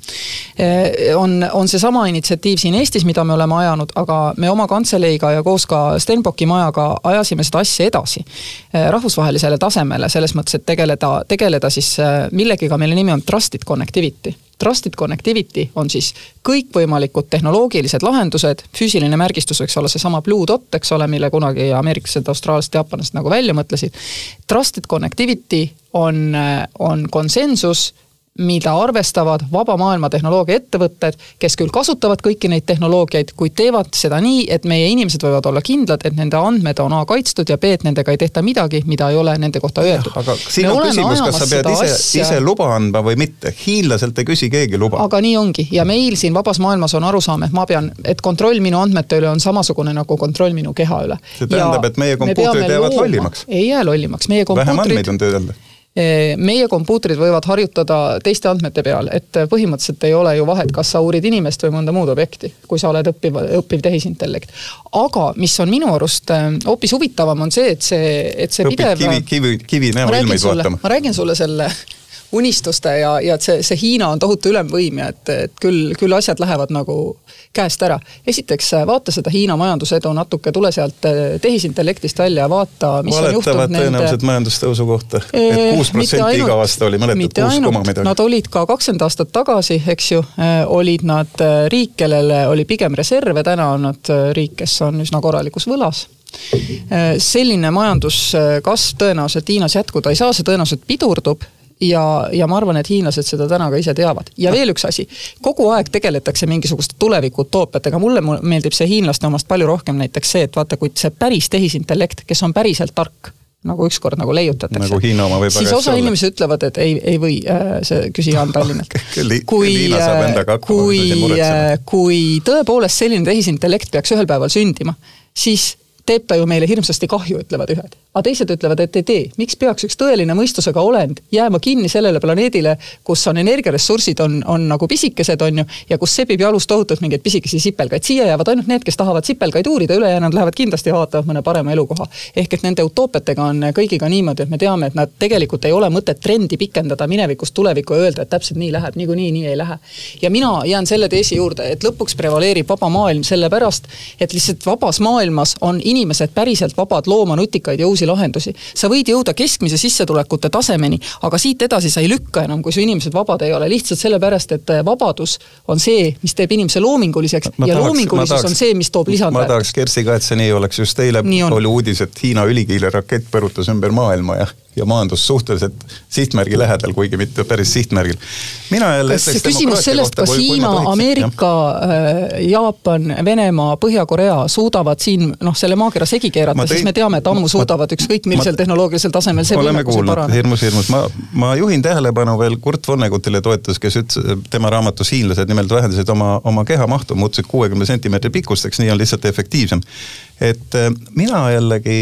Eh, on, on seesama initsiatiiv siin Eestis, mida me oleme ajanud, aga me oma kantseleiga ja koos ka Stenbocki majaga ajasime seda asja edasi eh, rahvusvahelisele tasemele, selles mõttes, et tegeleda, tegeleda siis eh, millegiga, mille nimi on trusted connectivity Trusted Connectivity on siis kõikvõimalikud tehnoloogilised lahendused, füüsiline märgistus võiks olla seesama Blue Dot, eks ole, mille kunagi ameeriklased, austraallased, jaapanlased nagu välja mõtlesid. Trusted Connectivity on, on konsensus mida arvestavad vaba maailma tehnoloogiaettevõtted, kes küll kasutavad kõiki neid tehnoloogiaid, kuid teevad seda nii, et meie inimesed võivad olla kindlad, et nende andmed on A kaitstud ja B, et nendega ei tehta midagi, mida ei ole nende kohta öeldud. aga siin on küsimus, kas sa pead ise, ise luba andma või mitte, hiinlaselt ei küsi keegi luba. aga nii ongi ja meil siin vabas maailmas on arusaam, et ma pean, et kontroll minu andmete üle on samasugune nagu kontroll minu keha üle. see tähendab, et meie kompuutrid jäävad lollimaks? ei jää lollimaks, meie kompuutrid vähem andmeid on töödelda meie kompuutrid võivad harjutada teiste andmete peal, et põhimõtteliselt ei ole ju vahet, kas sa uurid inimest või mõnda muud objekti, kui sa oled õppiv, õppiv tehisintellekt. aga mis on minu arust äh, hoopis huvitavam, on see, et see, et see pidev kivi, kivi, kivi näoilmeid vaatama. ma räägin sulle selle unistuste ja, ja et see, see Hiina on tohutu ülemvõim ja et, et küll, küll asjad lähevad nagu käest ära. esiteks vaata seda Hiina majandusedu natuke, tule sealt eh, tehisintellektist välja ja vaata, mis Valetavad on juhtunud nende... tõenäoliselt majandustõusu kohta, et kuus protsenti iga aasta oli, mäletad, kuus koma midagi. Nad olid ka kakskümmend aastat tagasi, eks ju, eh, olid nad eh, riik, kellele oli pigem reserve, täna on nad riik, kes on üsna korralikus võlas selline majanduskasv tõenäoliselt Hiinas jätkuda ei saa, see tõenäoliselt pidurdub ja, ja ma arvan, et hiinlased seda täna ka ise teavad. ja veel üks asi, kogu aeg tegeletakse mingisuguste tuleviku utoopiatega, mulle meeldib see hiinlaste omast palju rohkem näiteks see, et vaata, kui see päris tehisintellekt, kes on päriselt tark, nagu ükskord nagu leiutatakse. nagu Hiina oma võib siis osa inimesi ütlevad, et ei, ei või äh, see küsija on Tallinnalt [LAUGHS] kui, äh, kui, äh, kui tõepoolest selline tehisintellekt peaks ühel päeval sündima, siis teeb ta ju meile hirmsasti kahju, ütlevad ühed aga teised ütlevad, et ei tee. miks peaks üks tõeline mõistusega olend jääma kinni sellele planeedile, kus on energiaressursid, on, on nagu pisikesed, on ju, ja kus sebib jalus tohutult mingeid pisikesi sipelgaid. siia jäävad ainult need, kes tahavad sipelgaid uurida, ülejäänud lähevad kindlasti ja vaatavad mõne parema elukoha. ehk et nende utoopiatega on kõigiga niimoodi, et me teame, et nad tegelikult ei ole mõtet trendi pikendada minevikust tulevikku ja öelda, et täpselt nii läheb, niikuinii nii ei lähe. ja mina jään selle teesi juurde, et lõpuks prevaleerib vaba maailm sellepärast, et lihtsalt vabas maailmas on inimesed päriselt vabad looma nutikaid ja uusi lahendusi. sa võid jõuda keskmise sissetulekute tasemeni, aga siit edasi sa ei lükka enam, kui su inimesed vabad ei ole, lihtsalt sellepärast, et äh, vabadus on see, mis teeb inimese loominguliseks ma ja tahaks, loomingulisus tahaks, on see, mis toob lisandväärtust. ma tahaks, Kersti, ka, et see nii oleks, just eile oli uudis, et Hiina ülikiirerakett põrutas ümber maailma ja ja maandus suhteliselt sihtmärgi lähedal, kuigi mitte päris sihtmärgil. mina jälle kas see küsimus sellest, kas Hiina, Ameerika, äh, Jaapan, Venemaa, Põhja-Korea suudavad siin noh, selle maakera segi keerata, tõin... siis me teame, et ammu suudavad ükskõik millisel ma, tehnoloogilisel tasemel see oleme kuulnud, hirmus, hirmus, ma, ma juhin tähelepanu veel Kurt Vonnegutile toetus, kes ütles, tema raamatus Hiinlased nimelt vähendasid oma, oma kehamahtu, muutusid kuuekümne sentimeetri pikkusteks, nii on lihtsalt efektiivsem. et äh, mina jällegi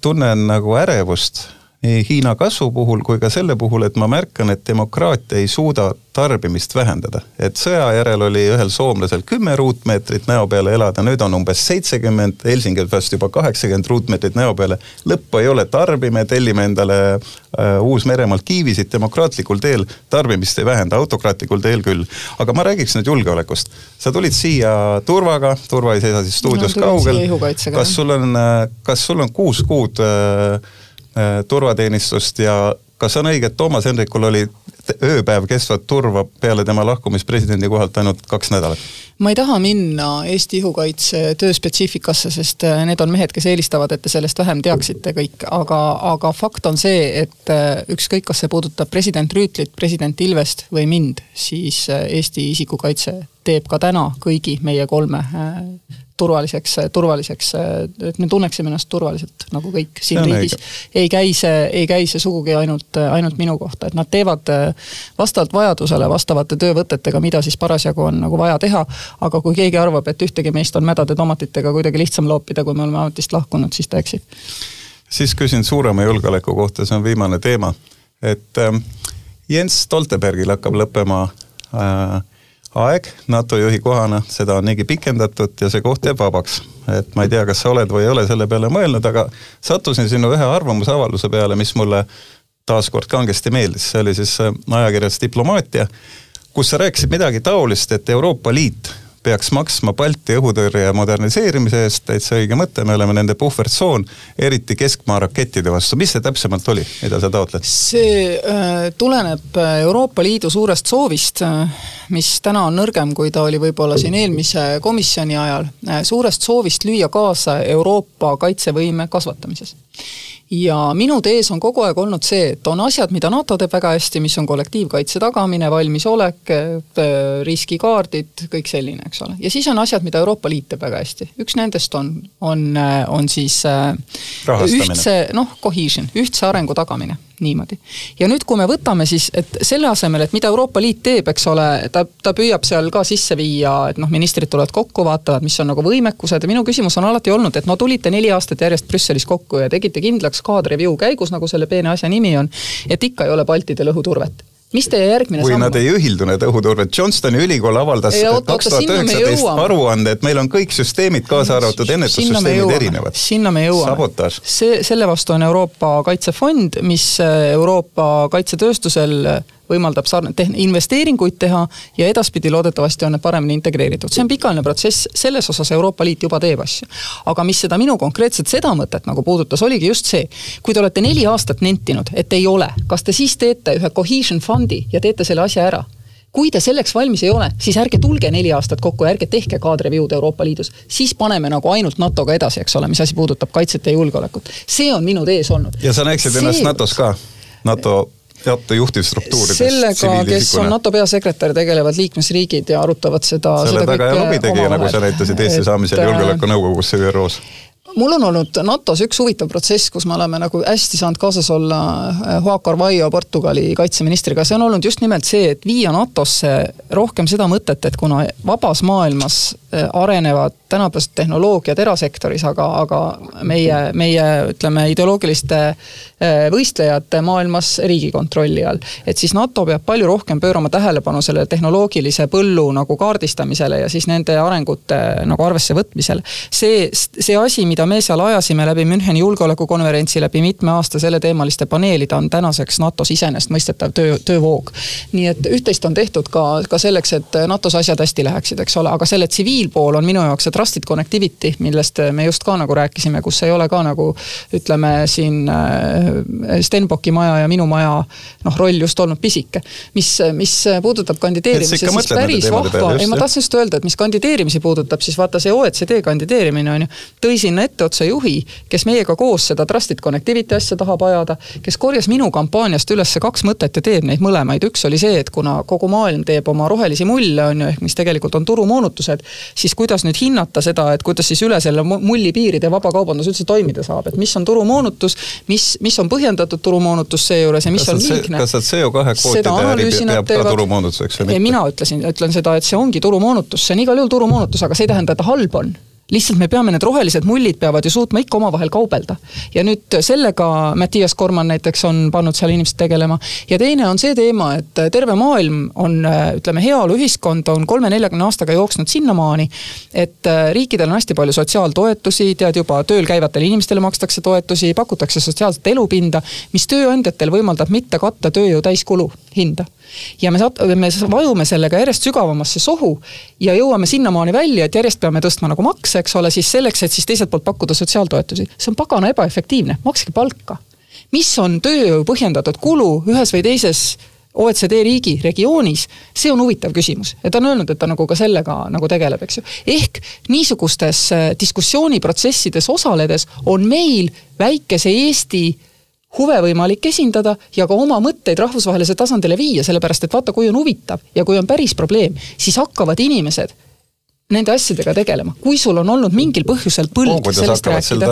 tunnen nagu ärevust nii Hiina kasvu puhul kui ka selle puhul, et ma märkan, et demokraatia ei suuda tarbimist vähendada. et sõja järel oli ühel soomlasel kümme ruutmeetrit näo peale elada, nüüd on umbes seitsekümmend, Helsingil vast juba kaheksakümmend ruutmeetrit näo peale. lõppu ei ole, tarbime, tellime endale äh, Uus-Meremaalt kiivisid demokraatlikul teel, tarbimist ei vähenda, autokraatlikul teel küll. aga ma räägiks nüüd julgeolekust. sa tulid siia turvaga, turva ei seisa siis stuudios no, kaugel. kas sul on, äh, kas sul on kuus kuud äh, Äh, turvateenistust ja kas on õige, et Toomas Hendrikul oli ööpäev kestvat turva peale tema lahkumist presidendi kohalt ainult kaks nädalat? ma ei taha minna Eesti ihukaitse töö spetsiifikasse, sest äh, need on mehed, kes eelistavad, et te sellest vähem teaksite kõik, aga, aga fakt on see, et äh, ükskõik, kas see puudutab president Rüütlit, president Ilvest või mind, siis Eesti isikukaitse teeb ka täna kõigi meie kolme turvaliseks, turvaliseks, et me tunneksime ennast turvaliselt, nagu kõik siin riigis. ei käi see, ei käi see sugugi ainult, ainult minu kohta, et nad teevad vastavalt vajadusele, vastavate töövõtetega, mida siis parasjagu on nagu vaja teha, aga kui keegi arvab, et ühtegi meist on mädade tomatitega kuidagi lihtsam loopida, kui me oleme ametist lahkunud, siis ta eksib. siis küsin suurema julgeoleku kohta, see on viimane teema, et äh, Jens Stoltenbergil hakkab lõppema äh, aeg NATO juhi kohana, seda on niigi pikendatud ja see koht jääb vabaks. et ma ei tea, kas sa oled või ei ole selle peale mõelnud, aga sattusin sinu ühe arvamusavalduse peale, mis mulle taaskord kangesti meeldis, see oli siis äh, ajakirjas Diplomaatia, kus sa rääkisid midagi taolist, et Euroopa Liit peaks maksma Balti õhutõrje moderniseerimise eest, täitsa õige mõte, me oleme nende puhvertsoon, eriti keskmaa rakettide vastu, mis see täpsemalt oli, mida sa taotled? see äh, tuleneb äh, Euroopa Liidu suurest soovist äh,, mis täna on nõrgem, kui ta oli võib-olla siin eelmise komisjoni ajal äh,, suurest soovist lüüa kaasa Euroopa kaitsevõime kasvatamises ja minu tees on kogu aeg olnud see, et on asjad, mida NATO teeb väga hästi, mis on kollektiivkaitse tagamine, valmisolek, riskikaardid, kõik selline, eks ole. ja siis on asjad, mida Euroopa Liit teeb väga hästi. üks nendest on, on, on siis äh, ühtse, noh, cohesion, ühtse arengu tagamine niimoodi. ja nüüd, kui me võtame siis, et selle asemel, et mida Euroopa Liit teeb, eks ole, ta, ta püüab seal ka sisse viia, et noh, ministrid tulevad kokku, vaatavad, mis on nagu võimekused ja minu küsimus on alati olnud, et no tulite neli aastat järjest Brüsselis kokku ja tegite kindlaks kaadreview käigus, nagu selle peene asja nimi on, et ikka ei ole Baltidel õhuturvet mis teie järgmine kui samm nad ei ühildu, need õhuturved, Johnstoni ülikool avaldas kaks tuhat üheksateist aruande, et meil on kõik süsteemid, kaasa arvatud ennetussüsteemid erinevad. sinna me jõuame. see, selle vastu on Euroopa Kaitsefond, mis Euroopa kaitsetööstusel võimaldab sarn-, te-, investeeringuid teha ja edaspidi loodetavasti on need paremini integreeritud. see on pikaajaline protsess, selles osas Euroopa Liit juba teeb asju. aga mis seda minu konkreetselt seda mõtet nagu puudutas, oligi just see, kui te olete neli aastat nentinud, et ei ole, kas te siis teete ühe cohesion fondi ja teete selle asja ära? kui te selleks valmis ei ole, siis ärge tulge neli aastat kokku ja ärge tehke kaadreview'd Euroopa Liidus. siis paneme nagu ainult NATO-ga edasi, eks ole, mis asi puudutab kaitset ja julgeolekut. see on minu tees olnud. ja sa näeksid see... ennast NATO-s ka? NATO NATO juhtivstruktuurides. sellega, kes on NATO peasekretär, tegelevad liikmesriigid ja arutavad seda. selle taga ja lobitegija, nagu sa näitasid Eesti saamisel äh, Julgeolekunõukogusse ÜRO-s mul on olnud NATO-s üks huvitav protsess, kus me oleme nagu hästi saanud kaasas olla äh, Juan Carvalho, Portugali kaitseministriga, see on olnud just nimelt see, et viia NATO-sse rohkem seda mõtet, et kuna vabas maailmas äh, arenevad tänapäevased tehnoloogiad erasektoris, aga, aga meie, meie ütleme, ideoloogiliste äh, võistlejate maailmas Riigikontrolli all. et siis NATO peab palju rohkem pöörama tähelepanu sellele tehnoloogilise põllu nagu kaardistamisele ja siis nende arengute nagu arvesse võtmisele. see, see asi, mida me seal ajasime läbi Müncheni julgeolekukonverentsi, läbi mitme aasta selleteemaliste paneelide, on tänaseks NATO-s iseenesestmõistetav töö, töövoog. nii et üht-teist on tehtud ka, ka selleks, et NATO-s asjad hästi läheksid, eks ole, aga selle tsiviilpool on minu jaoks see trusted connectivity, millest me just ka nagu rääkisime, kus ei ole ka nagu ütleme siin äh, Stenbocki maja ja minu maja noh, roll just olnud pisike. mis, mis puudutab kandideerimisi, siis päris vahva, ei ma tahtsin just öelda, et mis kandideerimisi puudutab, siis vaata see OECD kandideerimine on ju, tõi sinna etteotsa juhi, kes meiega koos seda trusted connectivity asja tahab ajada, kes korjas minu kampaaniast üles kaks mõtet ja teeb neid mõlemaid, üks oli see, et kuna kogu maailm teeb oma rohelisi mulle, on ju, ehk mis tegelikult on turumoonutused, siis kuidas nüüd hinnata hinnata seda, et kuidas siis üle selle mulli piiride vabakaubandus üldse toimida saab, et mis on turumoonutus, mis, mis on põhjendatud turumoonutus seejuures ja mis kas on liigne. kas see CO2 kvootide äri peab ka turumoonutuseks või mitte? mina ütlesin, ütlen seda, et see ongi turumoonutus, see on igal juhul turumoonutus, aga see ei tähenda, et ta halb on lihtsalt me peame, need rohelised mullid peavad ju suutma ikka omavahel kaubelda. ja nüüd sellega Mattias Korman näiteks on pannud seal inimesed tegelema. ja teine on see teema, et terve maailm on, ütleme, heaoluühiskond on kolme-neljakümne aastaga jooksnud sinnamaani, et riikidel on hästi palju sotsiaaltoetusi, tead juba, tööl käivatele inimestele makstakse toetusi, pakutakse sotsiaalset elupinda, mis tööandjatel võimaldab mitte katta tööjõu täiskulu hinda ja me sat-, me vajume sellega järjest sügavamasse sohu ja jõuame sinnamaani välja, et järjest peame tõstma nagu makse, eks ole, siis selleks, et siis teiselt poolt pakkuda sotsiaaltoetusi. see on pagana ebaefektiivne, makske palka. mis on tööjõu põhjendatud kulu ühes või teises OECD riigi regioonis, see on huvitav küsimus ja ta on öelnud, et ta nagu ka sellega nagu tegeleb, eks ju. ehk niisugustes äh, diskussiooniprotsessides osaledes on meil väikese Eesti huve võimalik esindada ja ka oma mõtteid rahvusvahelisele tasandile viia, sellepärast et vaata, kui on huvitav ja kui on päris probleem, siis hakkavad inimesed nende asjadega tegelema, kui sul on olnud mingil põhjusel põld sellest rääkida.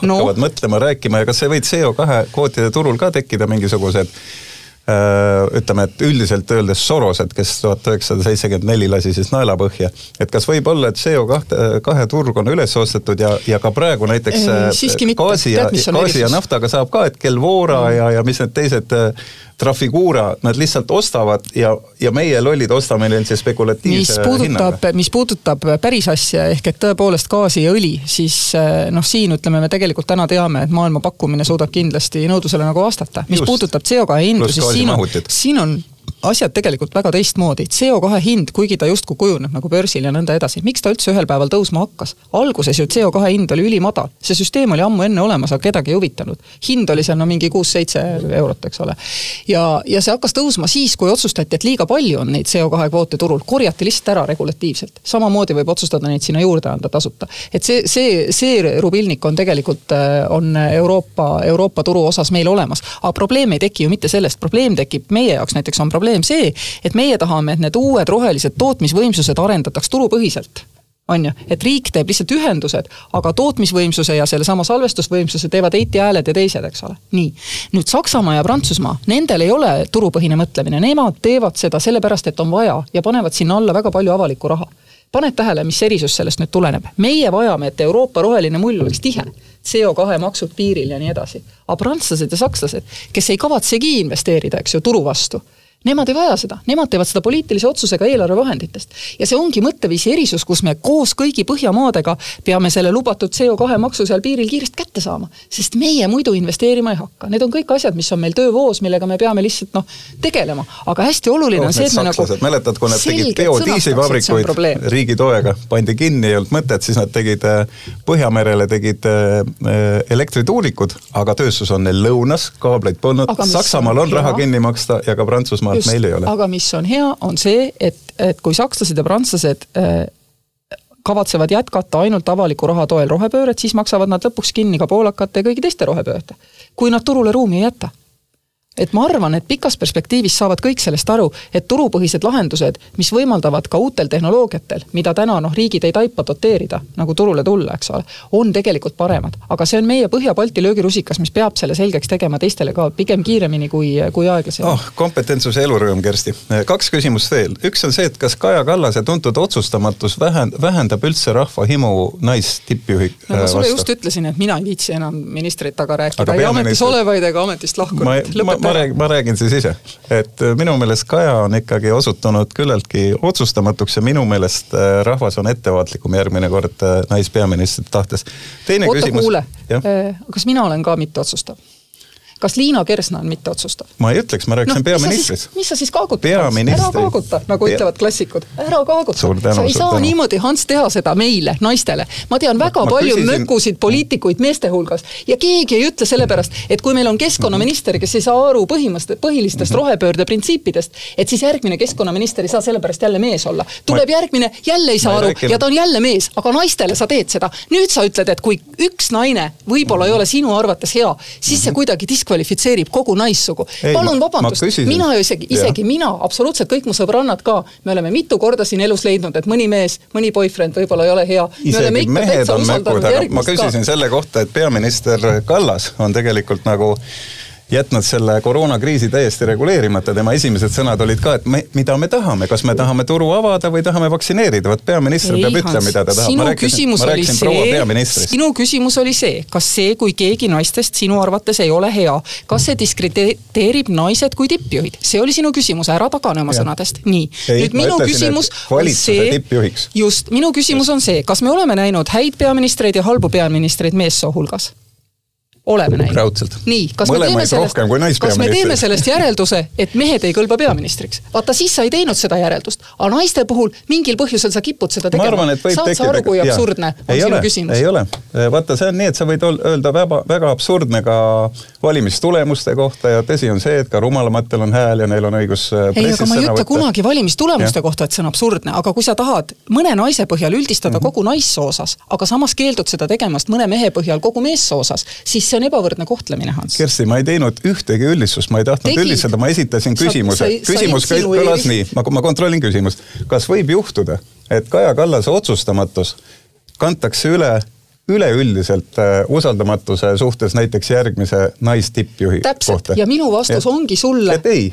No. hakkavad mõtlema, rääkima ja kas sa võid CO2 kvootide turul ka tekkida mingisugused Äh, ütleme, et üldiselt öeldes Sorosed, kes tuhat üheksasada seitsekümmend neli lasi siis naela põhja, et kas võib olla, et CO kahte, kahe turg on üles ostetud ja, ja ka praegu näiteks äh, gaasi ja, gaasi ja naftaga saab ka, et Kelvora mm. ja, ja mis need teised äh, Trafigura, nad lihtsalt ostavad ja, ja meie lollid ostame neil see spekulatiivse mis puudutab, mis puudutab päris asja, ehk et tõepoolest gaasi ja õli, siis eh, noh, siin ütleme, me tegelikult täna teame, et maailma pakkumine suudab kindlasti nõudlusele nagu vastata. mis Just. puudutab CO2 hindu, siis siin on, siin on asjad tegelikult väga teistmoodi. CO2 hind, kuigi ta justkui kujuneb nagu börsil ja nõnda edasi, miks ta üldse ühel päeval tõusma hakkas? alguses ju CO2 hind oli ülimadal, see süsteem oli ammu enne olemas, aga kedagi ei huvitanud. hind oli seal no mingi kuus-seitse eurot, eks ole. ja, ja see hakkas tõusma siis, kui otsustati, et liiga palju on neid CO2 kvoote turul, korjati lihtsalt ära regulatiivselt. samamoodi võib otsustada neid sinna juurde anda tasuta. et see, see, see rubilnik on tegelikult, äh, on Euroopa, Euroopa turu osas meil olemas. aga probleem ei teki ju mitte sellest, probleem tekib meie jaoks näiteks on probleem see, et meie tahame, et need uued rohelised tootmisvõimsused arendataks turupõhiselt on ju, et riik teeb lihtsalt ühendused, aga tootmisvõimsuse ja sellesama salvestusvõimsuse teevad Eiti hääled ja teised, eks ole. nii, nüüd Saksamaa ja Prantsusmaa, nendel ei ole turupõhine mõtlemine, nemad teevad seda sellepärast, et on vaja ja panevad sinna alla väga palju avalikku raha. paned tähele, mis erisus sellest nüüd tuleneb? meie vajame, et Euroopa roheline mull oleks tihe. CO2 maksud piiril ja nii edasi. aga prantslased ja sakslased, kes ei kavatsegi investeerida, eks ju, turu vastu Nemad ei vaja seda, nemad teevad seda poliitilise otsusega eelarvevahenditest. ja see ongi mõtteviisi erisus, kus me koos kõigi Põhjamaadega peame selle lubatud CO2 maksu seal piiril kiiresti kätte saama. sest meie muidu investeerima ei hakka, need on kõik asjad, mis on meil töövoos, millega me peame lihtsalt noh, tegelema. aga hästi oluline oh, on see, et me nagu mäletad, kui nad tegid biodiislivabrikuid riigi toega, pandi kinni, ei olnud mõtet, siis nad tegid äh, Põhjamerele tegid äh, äh, elektrituulikud, aga tööstus on neil lõunas, kaableid polnud, Saksamaal on raha kinni maksta ja ka Prantsusmaal Just, meil ei ole. aga mis on hea, on see, et, et kui sakslased ja prantslased äh, kavatsevad jätkata ainult avaliku raha toel rohepööret, siis maksavad nad lõpuks kinni ka poolakate ja kõigi teiste rohepöörde. kui nad turule ruumi ei jäta et ma arvan, et pikas perspektiivis saavad kõik sellest aru, et turupõhised lahendused, mis võimaldavad ka uutel tehnoloogiatel, mida täna noh, riigid ei taipa doteerida, nagu turule tulla, eks ole, on tegelikult paremad. aga see on meie Põhja-Balti löögirusikas, mis peab selle selgeks tegema teistele ka pigem kiiremini kui, kui aeglasemalt oh,. kompetentsus ja elurõõm, Kersti. kaks küsimust veel, üks on see, et kas Kaja Kallase tuntud otsustamatus vähend-, vähendab üldse rahva himu naistippjuhi no ma sulle just ütlesin, et mina ei viitsi enam ministreid taga rääkida, ei ametis olevaid ega ametist lahkunud. Ma räägin, ma räägin siis ise, et äh, minu meelest Kaja on ikkagi osutunud küllaltki otsustamatuks ja minu meelest äh, rahvas on ettevaatlikum järgmine kord äh, naispeaministri tahtes. teine Oota, küsimus. kuule, kas mina olen ka mitteotsustav? Kas Liina Kersna on mitteotsustav? ma ei ütleks, ma rääkisin no, peaministrist. mis sa siis kaagutad? ära kaaguta, nagu ütlevad klassikud, ära kaaguta. sa ei saa tänu. niimoodi, Hans, teha seda meile, naistele. ma tean väga ma, ma palju küsisin... mökusid poliitikuid meeste hulgas ja keegi ei ütle sellepärast, et kui meil on keskkonnaminister, kes ei saa aru põhimõttest, põhilistest mm -hmm. rohepöörde printsiipidest, et siis järgmine keskkonnaminister ei saa sellepärast jälle mees olla. tuleb ma... järgmine, jälle ei saa aru rääkin... ja ta on jälle mees, aga naistele sa teed seda. nüüd sa ütled, et kui üks naine võib-olla ei ole sinu arvates hea, siis see mhm. kuidagi diskvalifitseerib diskvalifitseerib kogu naissoogu. palun vabandust, mina ju isegi, isegi ja. mina, absoluutselt kõik mu sõbrannad ka, me oleme mitu korda siin elus leidnud, et mõni mees, mõni boyfriend võib-olla ei ole hea. isegi mehed on mäkud, aga ma küsisin ka. selle kohta, et peaminister Kallas on tegelikult nagu jätnud selle koroonakriisi täiesti reguleerimata, tema esimesed sõnad olid ka, et me, mida me tahame, kas me tahame turu avada või tahame vaktsineerida, vot peaminister peab ütlema, mida ta tahab. sinu küsimus oli see, sinu küsimus oli see, kas see, kui keegi naistest sinu arvates ei ole hea, kas see diskrediteerib naised kui tippjuhid? see oli sinu küsimus, ära tagane oma ja. sõnadest. nii, nüüd minu küsimus on see, just, minu küsimus on see, kas me oleme näinud häid peaministreid ja halbu peaministreid meessoo hulgas? Oleme näinud. nii, kas me teeme sellest, kas me teeme sellest järelduse, et mehed ei kõlba peaministriks? vaata, siis sa ei teinud seda järeldust, aga naiste puhul mingil põhjusel sa kipud seda tegema. saad sa aru, kui absurdne on sinu küsimus? ei ole, vaata, see on nii, et sa võid öelda väga, väga absurdne ka valimistulemuste kohta ja tõsi on see, et ka rumalamatel on hääl ja neil on õigus äh, ei, aga ma ei ütle kunagi valimistulemuste ja. kohta, et see on absurdne, aga kui sa tahad mõne naise põhjal üldistada mm -hmm. kogu naissoo osas, aga samas keeldud seda tegemast mõne mehe põhjal kogu meessoo osas, siis see on ebavõrdne kohtlemine, Hans. Kersti, ma ei teinud ühtegi üldistust, ma ei tahtnud Tegid. üldistada, ma esitasin küsimuse. küsimus kõlas nii, ma, ma kontrollin küsimust. kas võib juhtuda, et Kaja Kallase otsustamatus kantakse üle üleüldiselt äh, usaldamatuse suhtes näiteks järgmise naistippjuhi kohta? ja minu vastus ja. ongi sulle. et ei.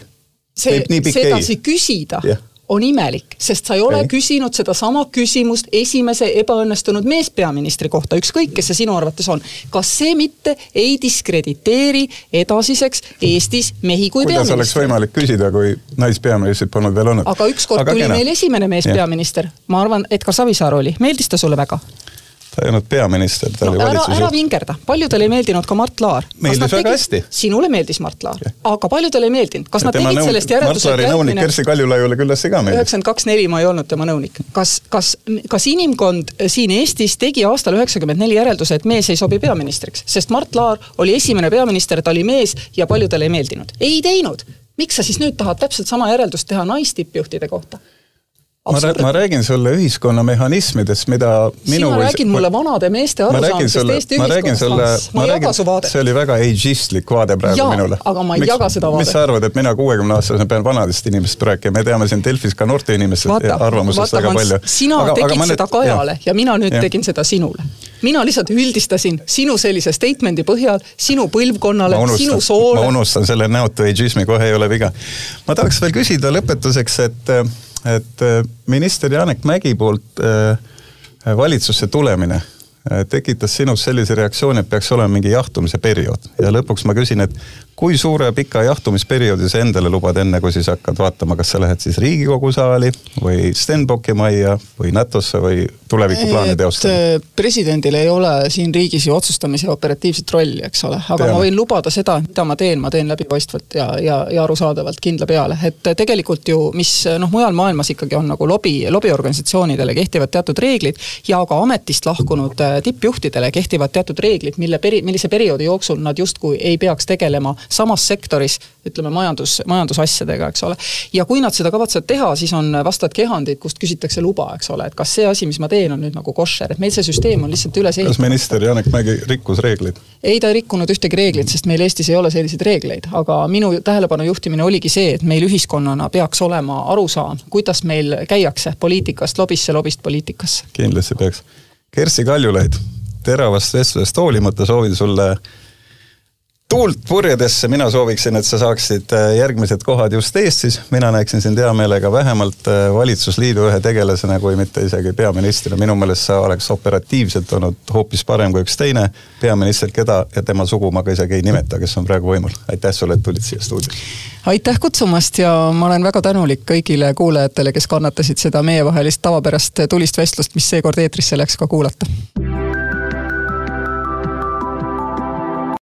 see, sedasi küsida yeah on imelik, sest sa ei ole ei. küsinud sedasama küsimust esimese ebaõnnestunud meespeaministri kohta, ükskõik, kes see sinu arvates on. kas see mitte ei diskrediteeri edasiseks Eestis mehi kui kuidas peaministri? oleks võimalik küsida, kui naispeaministrit polnud veel olnud? aga ükskord tuli kena. meil esimene meespeaminister, ma arvan, Edgar Savisaar oli, meeldis ta sulle väga? Ta ei olnud peaminister, ta no, oli valitsuse juht. ära vingerda, paljudele ei meeldinud ka Mart Laar. meeldis väga hästi. sinule meeldis Mart Laar, aga paljudele ei meeldinud. kas nad tegid nõunik, sellest järelduse, Mart Laari nõunik Kersti Kaljulaiule kindlasti ka meeldis. üheksakümmend kaks neli ma ei olnud tema nõunik. kas, kas, kas inimkond siin Eestis tegi aastal üheksakümmend neli järelduse, et mees ei sobi peaministriks, sest Mart Laar oli esimene peaminister, ta oli mees ja paljudele ei meeldinud. ei teinud. miks sa siis nüüd tahad täpselt sama järeldust teha naistippjuhtide kohta? Ma, ma räägin sulle ühiskonna mehhanismidest, mida minu sina räägid mulle vanade meeste arusaamisest Eesti ühiskonnast, ma ei jaga su vaadet. see oli väga ageistlik vaade praegu ja, minule. aga ma ei Miks, jaga seda vaadet. mis sa arvad, et mina kuuekümne aastasena pean vanadest inimestest rääkima, me teame siin Delfis ka noorte inimeste arvamusest väga palju. sina aga, tegid aga seda nüüd, Kajale ja, ja mina nüüd ja. tegin seda sinule. mina lihtsalt üldistasin sinu sellise statement'i põhjal sinu põlvkonnale, sinu soole. ma unustan selle näotu ageismi, kohe ei ole viga. ma tahaks veel küsida lõpetuseks, et et äh, minister Janek Mägi poolt äh, valitsusse tulemine äh, tekitas sinus sellise reaktsiooni, et peaks olema mingi jahtumise periood. Ja lõpuks ma küsin, et kui suure pika jahtumisperioodi sa endale lubad, enne kui siis hakkad vaatama, kas sa lähed siis Riigikogu saali või Stenbocki majja või NATO-sse või tulevikuplaane teostada? presidendil ei ole siin riigis ju otsustamise operatiivset rolli, eks ole, aga Teame. ma võin lubada seda, mida ma teen, ma teen läbipaistvalt ja, ja, ja arusaadavalt kindla peale, et tegelikult ju, mis noh, mujal maailmas ikkagi on nagu lobi, lobiorganisatsioonidele kehtivad teatud reeglid ja ka ametist lahkunud äh, tippjuhtidele kehtivad teatud reeglid, mille peri-, millise perioodi jooksul nad justkui ei peaks tegelema samas sektoris, ütleme majandus, majandusasjadega, eks ole. ja kui nad seda kavatsevad teha, siis on vastavad kehandid, kust küsitakse luba, eks ole, et kas see asi, mis ma teen, on nüüd nagu koššer, et meil see süsteem on lihtsalt üles ehitatud. kas minister Janek Mägi rikkus reegleid? ei, ta ei rikkunud ühtegi reeglit, sest meil Eestis ei ole selliseid reegleid, aga minu tähelepanu juhtimine oligi see, et meil ühiskonnana peaks olema arusaam, kuidas meil käiakse poliitikast lobisse, lobist poliitikasse. kindlasti peaks. Kersti Kaljulaid, teravast vestlusest hoolimata soovin sulle tuult purjedesse, mina sooviksin, et sa saaksid äh, järgmised kohad just Eestis, mina näeksin sind hea meelega vähemalt äh, valitsusliidu ühe tegelasena, kui mitte isegi peaministrina, minu meelest sa oleks operatiivselt olnud hoopis parem kui üks teine peaminister, keda ja tema sugu ma ka isegi ei nimeta, kes on praegu võimul. aitäh sulle, et tulid siia stuudiosse. aitäh kutsumast ja ma olen väga tänulik kõigile kuulajatele, kes kannatasid seda meievahelist tavapärast tulist vestlust, mis seekord eetrisse läks ka kuulata